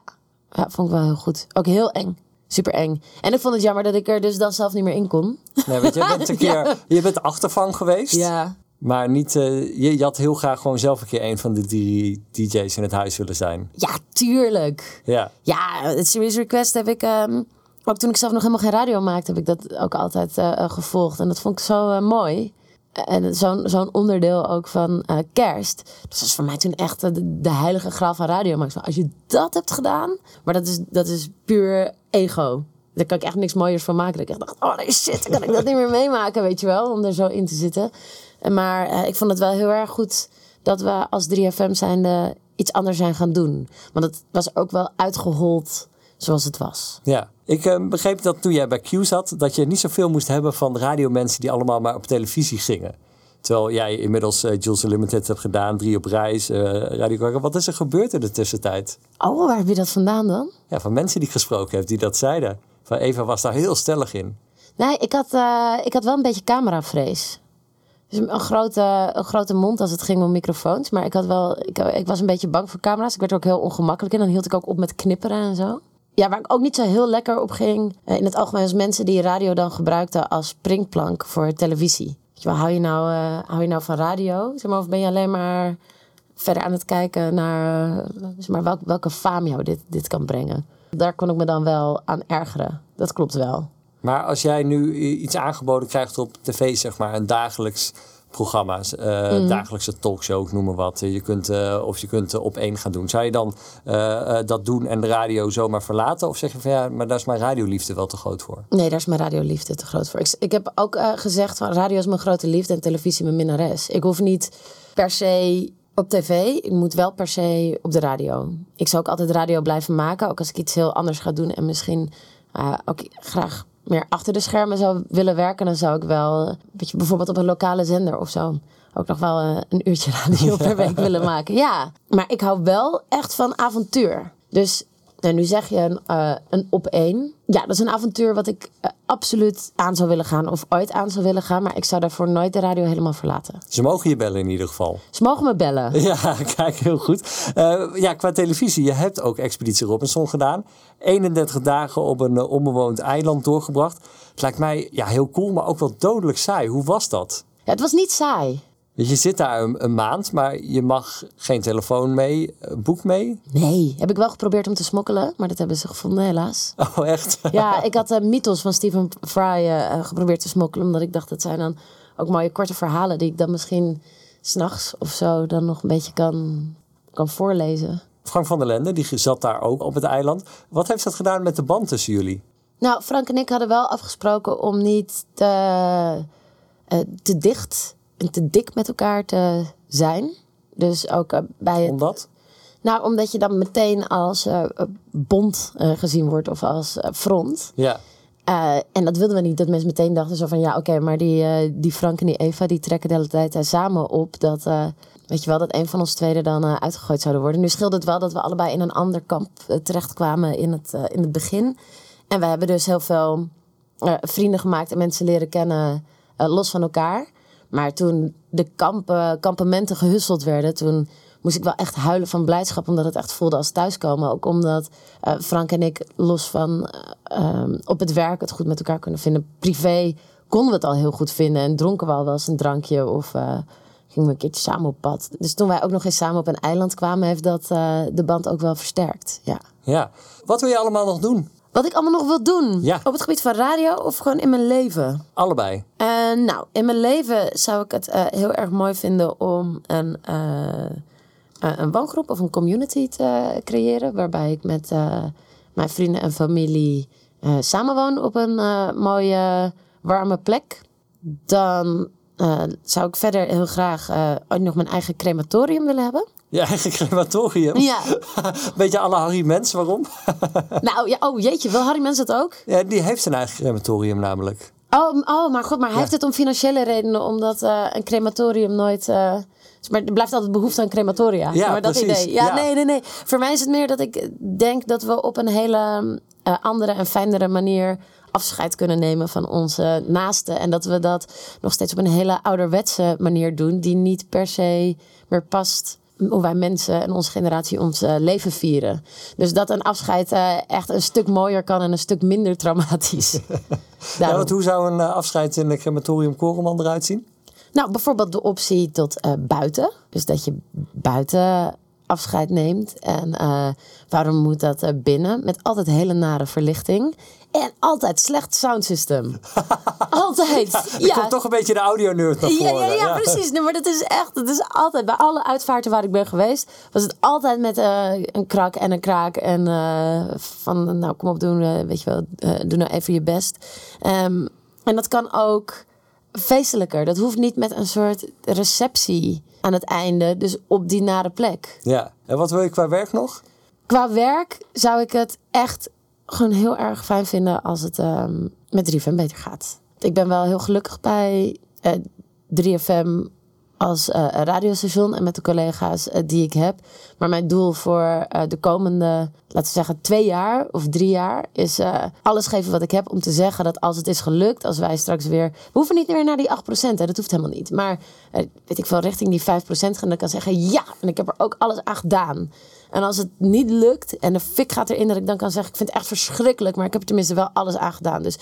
ja, vond ik wel heel goed. Ook heel eng. Super eng. En ik vond het jammer dat ik er dus dan zelf niet meer in kon. Nee, want je bent een (laughs) keer, Ja. je bent achtervang geweest. Ja, Maar niet, eh, je, je had heel graag gewoon zelf een keer een van de drie DJ's in het huis willen zijn. ja tuurlijk. Ja. Ja, het Series Request heb ik... ehm, ook toen ik zelf nog helemaal geen radio maakte... heb ik dat ook altijd eh, eh, gevolgd. En dat vond ik zo mooi. En zo'n zo'n onderdeel ook van kerst. Dus dat is voor mij toen echt de, de heilige graal van radio. Maar als je dat hebt gedaan... Maar dat is, dat is puur ego. Daar kan ik echt niks mooiers van maken. Dat ik echt dacht, oh nee, shit, kan ik dat niet meer meemaken, weet je wel. Om er zo in te zitten. Maar eh, ik vond het wel heel erg goed dat we als 3FM zijnde iets anders zijn gaan doen. Want het was ook wel uitgehold zoals het was. Ja, ik eh, begreep dat toen jij bij Q zat, dat je niet zoveel moest hebben van radiomensen die allemaal maar op televisie gingen. Terwijl jij inmiddels eh, Jules Unlimited hebt gedaan, drie op reis, Radio Gaga. Wat is er gebeurd in de tussentijd? Oh, waar heb je dat vandaan dan? Ja, van mensen die ik gesproken heb die dat zeiden. Van Eva was daar heel stellig in. Nee, ik had, ik had wel een beetje cameravrees. Dus een grote, een grote mond als het ging om microfoons. Maar ik, had wel, ik, ik was een beetje bang voor camera's. Ik werd er ook heel ongemakkelijk in. Dan hield ik ook op met knipperen en zo. Ja, waar ik ook niet zo heel lekker op ging. eh, in het algemeen als mensen die radio dan gebruikten als springplank voor televisie. Je hou je nou, eh, hou je nou van radio? Zeg maar, of ben je alleen maar verder aan het kijken naar eh, zeg maar, welk, welke faam jou dit, dit kan brengen? Daar kon ik me dan wel aan ergeren. Dat klopt wel. Maar als jij nu iets aangeboden krijgt op tv, zeg maar, een dagelijks programma, eh, dagelijkse talkshow, ik noem maar wat. Je kunt, eh, of je kunt eh, op één gaan doen. Zou je dan eh, eh, dat doen en de radio zomaar verlaten? Of zeg je van ja, maar daar is mijn radioliefde wel te groot voor? Nee, daar is mijn radioliefde te groot voor. Ik, ik heb ook eh, gezegd van radio is mijn grote liefde en televisie mijn minnares. Ik hoef niet per se op tv, ik moet wel per se op de radio. Ik zou ook altijd radio blijven maken, ook als ik iets heel anders ga doen en misschien eh, ook graag meer achter de schermen zou willen werken, dan zou ik wel, eh, weet je, bijvoorbeeld op een lokale zender of zo, ook nog wel eh, een uurtje (laughs) radio per week (laughs) willen maken. Ja, maar ik hou wel echt van avontuur. Dus nou, nu zeg je een, eh, een op één. Ja, dat is een avontuur wat ik eh, absoluut aan zou willen gaan. Of ooit aan zou willen gaan. Maar ik zou daarvoor nooit de radio helemaal verlaten. Ze mogen je bellen in ieder geval. Ze mogen me bellen. (laughs) Ja, kijk, heel goed. Eh, ja, qua televisie, je hebt ook Expeditie Robinson gedaan. 31 dagen op een eh, onbewoond eiland doorgebracht. Het lijkt mij ja, heel cool, maar ook wel dodelijk saai. Hoe was dat? Ja, het was niet saai. Je zit daar een, een maand, maar je mag geen telefoon mee, een boek mee. Nee, heb ik wel geprobeerd om te smokkelen. Maar dat hebben ze gevonden, helaas. Oh, echt? Ja, (laughs) ik had de mythos van Stephen Fry eh, geprobeerd te smokkelen. Omdat ik dacht, dat zijn dan ook mooie korte verhalen... die ik dan misschien s'nachts of zo dan nog een beetje kan, kan voorlezen. Frank van der Lende, die zat daar ook op het eiland. Wat heeft dat gedaan met de band tussen jullie? Nou, Frank en ik hadden wel afgesproken om niet te, eh, te dicht en te dik met elkaar te zijn. Dus ook eh, bij het. Omdat? Nou, omdat je dan meteen als eh, bond eh, gezien wordt of als front. Ja. En dat wilden we niet. Dat mensen meteen dachten zo van ja, oké, maar die, die Frank en die Eva die trekken de hele tijd samen op. Dat, weet je wel, dat een van ons tweede dan uitgegooid zouden worden. Nu scheelde het wel dat we allebei in een ander kamp terechtkwamen in het, in het begin. En we hebben dus heel veel vrienden gemaakt en mensen leren kennen los van elkaar. Maar toen de kampen, kampementen gehusseld werden, toen moest ik wel echt huilen van blijdschap. Omdat het echt voelde als thuiskomen. Ook omdat eh, Frank en ik los van eh, ehm, op het werk het goed met elkaar kunnen vinden. Privé konden we het al heel goed vinden. En dronken we al wel eens een drankje of eh, gingen we een keertje samen op pad. Dus toen wij ook nog eens samen op een eiland kwamen, heeft dat de band ook wel versterkt. Ja. Ja. Wat wil je allemaal nog doen? Wat ik allemaal nog wil doen. Ja. Op het gebied van radio of gewoon in mijn leven. Allebei. Eh, nou, in mijn leven zou ik het eh, heel erg mooi vinden om een, eh, eh, een woongroep of een community te creëren. Waarbij ik met mijn vrienden en familie samenwoon op een mooie, warme plek. Dan eh, zou ik verder heel graag eh, ook nog mijn eigen crematorium willen hebben. Je eigen crematorium. Ja. (laughs) Beetje alle Harry Mens, waarom? (laughs) nou, ja, oh jeetje, wil Harry Mens het ook? ja, die heeft zijn eigen crematorium namelijk. Oh, oh maar goed, maar hij heeft het om financiële redenen, omdat eh, een crematorium nooit. maar er blijft altijd behoefte aan crematoria. Ja, maar dat precies. idee. Ja, Ja. nee, nee, nee. Voor mij is het meer dat ik denk dat we op een hele andere en fijnere manier afscheid kunnen nemen van onze naasten. En dat we dat nog steeds op een hele ouderwetse manier doen, die niet per se meer past hoe wij mensen en onze generatie ons eh, leven vieren. Dus dat een afscheid eh, echt een stuk mooier kan en een stuk minder traumatisch. (laughs) Ja, (laughs) Daarom. want hoe zou een eh, afscheid in de crematorium Koreman eruit zien? Nou, bijvoorbeeld de optie tot buiten. Dus dat je buiten afscheid neemt. En eh, waarom moet dat binnen? Met altijd hele nare verlichting. En altijd slecht soundsystem. (laughs) altijd. Er komt toch een beetje de audio-nerd naar Ja, voren. ja, ja, precies. Nee, maar dat is echt, dat is altijd, bij alle uitvaarten waar ik ben geweest, was het altijd met eh, een krak en een kraak. En eh, van, nou kom op, doen, weet je wel, doe nou even je best. Ehm, en dat kan ook feestelijker. Dat hoeft niet met een soort receptie aan het einde, dus op die nare plek. Ja. En wat wil je qua werk nog? Qua werk zou ik het echt gewoon heel erg fijn vinden als het ehm, met 3FM beter gaat. Ik ben wel heel gelukkig bij eh, 3FM als eh, radiostation en met de collega's eh, die ik heb. Maar mijn doel voor eh, de komende, laten we zeggen, twee jaar of drie jaar is alles geven wat ik heb om te zeggen dat als het is gelukt, als wij straks weer. We hoeven niet meer naar die 8%, hè, dat hoeft helemaal niet. Maar weet ik veel, richting die 5% gaan, dan kan zeggen ja, en ik heb er ook alles aan gedaan. En als het niet lukt en de fik gaat erin, dat ik dan kan zeggen: Ik vind het echt verschrikkelijk, maar ik heb er tenminste wel alles aan gedaan. Dus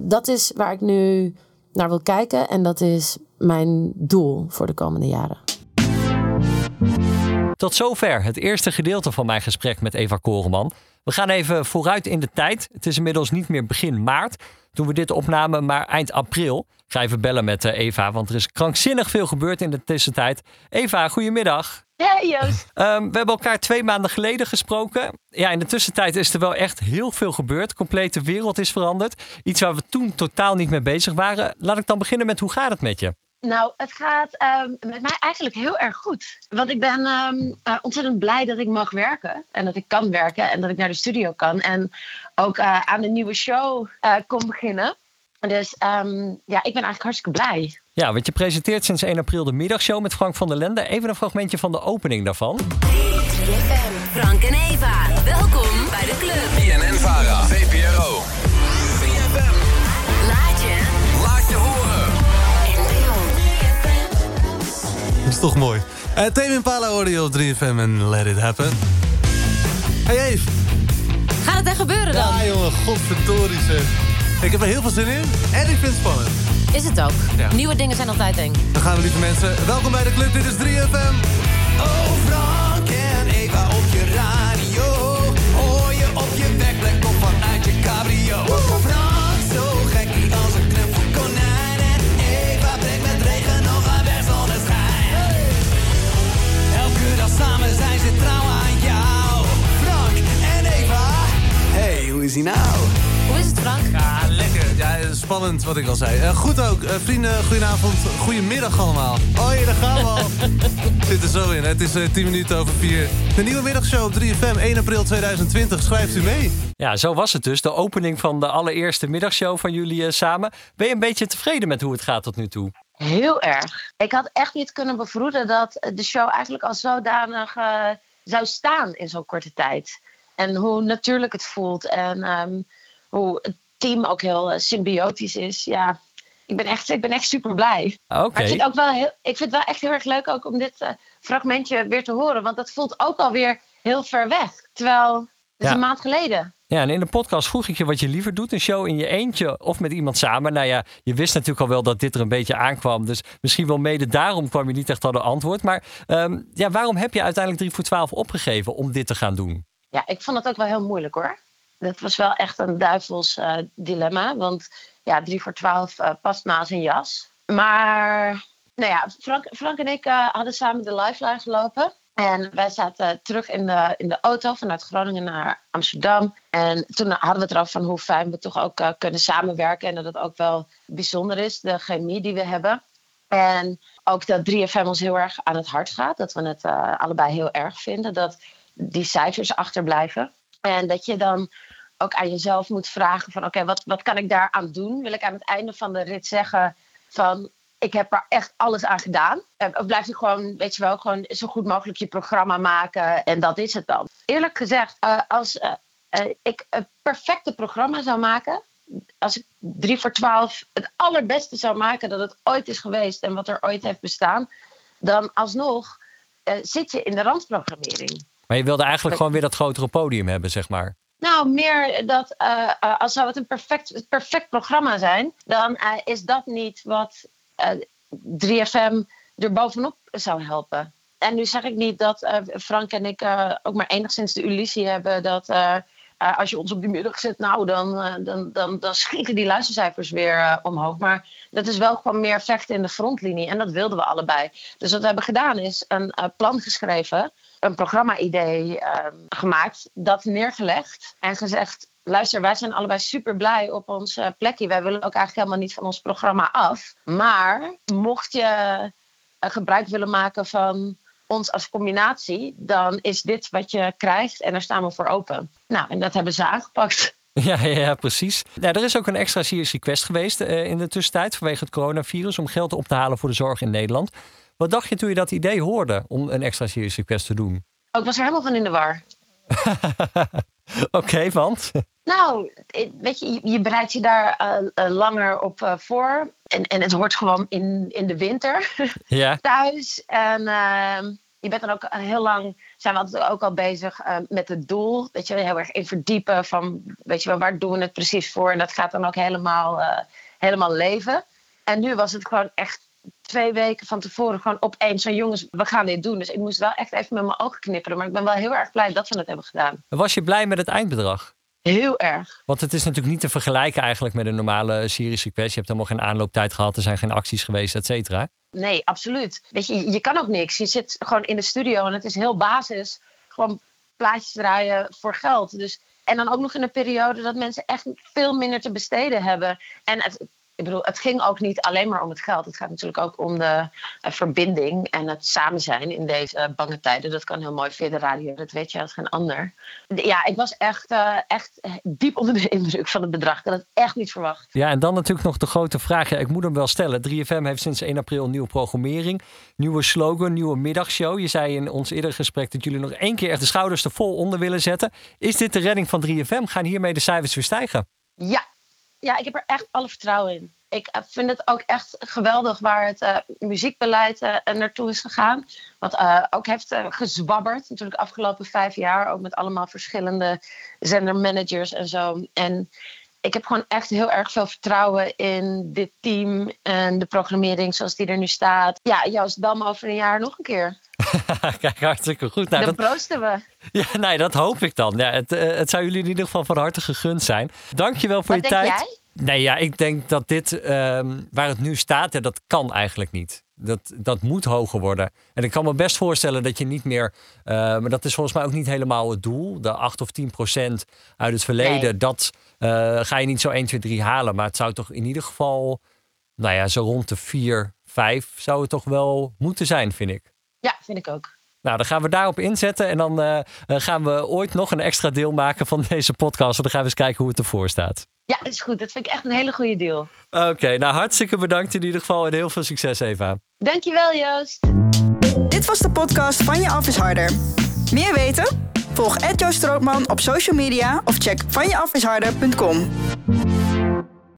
dat is waar ik nu naar wil kijken. En dat is mijn doel voor de komende jaren. Tot zover het eerste gedeelte van mijn gesprek met Eva Koreman. We gaan even vooruit in de tijd. Het is inmiddels niet meer begin maart toen we dit opnamen, maar eind april. Ik ga even bellen met eh, Eva, want er is krankzinnig veel gebeurd in de tussentijd. Eva, goedemiddag. Hey Joost. Ehm, we hebben elkaar twee maanden geleden gesproken. Ja, in de tussentijd is er wel echt heel veel gebeurd. De complete wereld is veranderd. Iets waar we toen totaal niet mee bezig waren. Laat ik dan beginnen met hoe gaat het met je? Nou, het gaat ehm, met mij eigenlijk heel erg goed. Want ik ben ehm, eh, ontzettend blij dat ik mag werken. En dat ik kan werken en dat ik naar de studio kan. En ook eh, aan de nieuwe show eh kon beginnen. Dus ehm, ja, ik ben eigenlijk hartstikke blij. Ja, want je presenteert sinds 1 april de middagshow met Frank van der Lende. Even een fragmentje van de opening daarvan. Frank en Eva, welkom bij de club. Is toch mooi. Uh, Tame Impala hoorde je op 3FM en Let It Happen. Hey Eve. Gaat het echt gebeuren dan? Ja jongen, godverdorie zeg. Ik heb er heel veel zin in en ik vind het spannend. Is het ook. Ja. Nieuwe dingen zijn altijd eng. Dan gaan we lieve mensen. Welkom bij de club, dit is 3FM. Oh Frank en Eva op je radio. Is nou? Hoe is het, Frank? Ja, lekker. Ja, spannend wat ik al zei. Eh, goed ook. Eh, vrienden, goedenavond. Goedemiddag allemaal. Hoi, daar gaan we al. (laughs) Zit er zo in. Het is eh 10 minuten over 4. De nieuwe middagshow op 3FM, 1 april 2020. Schrijft u mee? Ja, zo was het dus. De opening van de allereerste middagshow van jullie eh, samen. Ben je een beetje tevreden met hoe het gaat tot nu toe? Heel erg. Ik had echt niet kunnen bevroeden dat de show eigenlijk al zodanig eh, zou staan in zo'n korte tijd. En hoe natuurlijk het voelt en ehm, hoe het team ook heel eh, symbiotisch is. Ja, ik ben echt, ik ben echt super blij. Oké. Maar ik vind, ook wel heel, ik vind het wel echt heel erg leuk ook om dit eh, fragmentje weer te horen. Want dat voelt ook alweer heel ver weg. Terwijl, het is Ja. een maand geleden. Ja, en in de podcast vroeg ik je wat je liever doet. Een show in je eentje of met iemand samen. Nou ja, je wist natuurlijk al wel dat dit er een beetje aankwam. Dus misschien wel mede daarom kwam je niet echt al de antwoord. Maar ehm, ja, waarom heb je uiteindelijk 3 voor 12 opgegeven om dit te gaan doen? Ja, ik vond het ook wel heel moeilijk hoor. Dat was wel echt een duivels eh, dilemma. Want ja, drie voor twaalf eh, past naast een jas. Maar nou ja, Frank, en ik eh, hadden samen de lifeline gelopen. En wij zaten terug in de, in de auto vanuit Groningen naar Amsterdam. En toen hadden we het erover van hoe fijn we toch ook kunnen samenwerken. En dat het ook wel bijzonder is, de chemie die we hebben. En ook dat 3FM ons heel erg aan het hart gaat. Dat we het allebei heel erg vinden. Dat die cijfers achterblijven. En dat je dan ook aan jezelf moet vragen van... oké, wat, wat kan ik daaraan doen? Wil ik aan het einde van de rit zeggen van... ik heb er echt alles aan gedaan? Eh, Of blijf je gewoon, weet je wel, gewoon zo goed mogelijk je programma maken... en dat is het dan. Eerlijk gezegd, eh, als eh, ik een perfecte programma zou maken... als ik drie voor twaalf het allerbeste zou maken dat het ooit is geweest... en wat er ooit heeft bestaan... dan alsnog zit je in de randprogrammering. Maar je wilde eigenlijk gewoon weer dat grotere podium hebben, zeg maar. Nou, meer dat eh, eh, als zou het een perfect, perfect programma zijn, dan eh, is dat niet wat eh, 3FM er bovenop zou helpen. En nu zeg ik niet dat Frank en ik ook maar enigszins de illusie hebben dat als je ons op die middag zet, nou, dan, dan, dan, dan schieten die luistercijfers weer omhoog. Maar dat is wel gewoon meer vechten in de frontlinie. En dat wilden we allebei. Dus wat we hebben gedaan is een plan geschreven, een programma-idee eh, gemaakt, dat neergelegd en gezegd. Luister, wij zijn allebei super blij op ons eh, plekje. Wij willen ook eigenlijk helemaal niet van ons programma af. Maar mocht je eh, gebruik willen maken van ons als combinatie, dan is dit wat je krijgt en daar staan we voor open. Nou, en dat hebben ze aangepakt. (laughs) Ja, ja, ja, precies. Nou, er is ook een extra serious request geweest eh, in de tussentijd vanwege het coronavirus om geld op te halen voor de zorg in Nederland. Wat dacht je toen je dat idee hoorde om een extra serious request te doen? Oh, ik was er helemaal van in de war. (laughs) Oké, want? Nou, weet je, je- bereidt je daar eh, eh, langer op eh, voor. En, en het hoort gewoon in, in de winter (laughs) Ja. thuis. En ehm, je bent dan ook heel lang, zijn we altijd ook al bezig met het doel. Weet je, heel erg in verdiepen van, weet je wel, waar doen we het precies voor? En dat gaat dan ook helemaal, helemaal leven. En nu was het gewoon echt twee weken van tevoren gewoon opeens van jongens, we gaan dit doen. Dus ik moest wel echt even met mijn ogen knipperen. Maar ik ben wel heel erg blij dat we het hebben gedaan. Was je blij met het eindbedrag? Heel erg. Want het is natuurlijk niet te vergelijken eigenlijk met een normale serious request. Je hebt helemaal geen aanlooptijd gehad, er zijn geen acties geweest, et cetera. Nee, absoluut. Weet je, je- je kan ook niks. Je zit gewoon in de studio en het is heel basis. Gewoon plaatjes draaien voor geld. Dus, en dan ook nog in een periode dat mensen echt veel minder te besteden hebben. En het, ik bedoel, het ging ook niet alleen maar om het geld. Het gaat natuurlijk ook om de eh, verbinding en het samen zijn in deze eh, bange tijden. Dat kan heel mooi via de radio, dat weet je als geen ander. De- Ja, ik was echt, eh, echt diep onder de (laughs) indruk van het bedrag. Ik had het echt niet verwacht. Ja, en dan natuurlijk nog de grote vraag. Ja, ik moet hem wel stellen. 3FM heeft sinds 1 april een nieuwe programmering. Nieuwe slogan, nieuwe middagshow. Je zei in ons eerdere gesprek dat jullie nog één keer echt de schouders er vol onder willen zetten. Is dit de redding van 3FM? Gaan hiermee de cijfers weer stijgen? Ja. Ja, ik heb er echt alle vertrouwen in. Ik eh, vind het ook echt geweldig waar het eh, muziekbeleid eh, naartoe is gegaan. Wat ook heeft gezwabberd, natuurlijk afgelopen vijf jaar. Ook met allemaal verschillende zendermanagers en zo. En ik heb gewoon echt heel erg veel vertrouwen in dit team en de programmering zoals die er nu staat. Ja, Joost, bel me over een jaar nog een keer. (laughs) Kijk, hartstikke goed. Nou, Dan dat, proosten we. (laughs) ja, nee, dat hoop ik dan. Ja, het, eh, het zou jullie in ieder geval van harte gegund zijn. Dankjewel voor Wat je denk tijd. jij? Nee, ja, ik denk dat dit, ehm, waar het nu staat, ja, dat kan eigenlijk niet. Dat, dat moet hoger worden. En ik kan me best voorstellen dat je niet meer, eh, maar dat is volgens mij ook niet helemaal het doel. De 8 of 10 procent uit het verleden, Nee. dat eh, ga je niet zo 1, 2, 3 halen. Maar het zou toch in ieder geval, nou ja, zo rond de 4, 5 zou het toch wel moeten zijn, vind ik. Ja, vind ik ook. Nou, dan gaan we daarop inzetten. En dan eh, eh, gaan we ooit nog een extra deel maken van (laughs) deze podcast. En dan gaan we eens kijken hoe het ervoor staat. Ja, dat is goed. Dat vind ik echt een hele goede deal. Oké, nou hartstikke bedankt in ieder geval. En heel veel succes, Eva. Dankjewel, Joost. Dit was de podcast van Je Af is Harder. Meer weten? Volg Ed Joost Strootman op social media of check vanjeafisharder.com.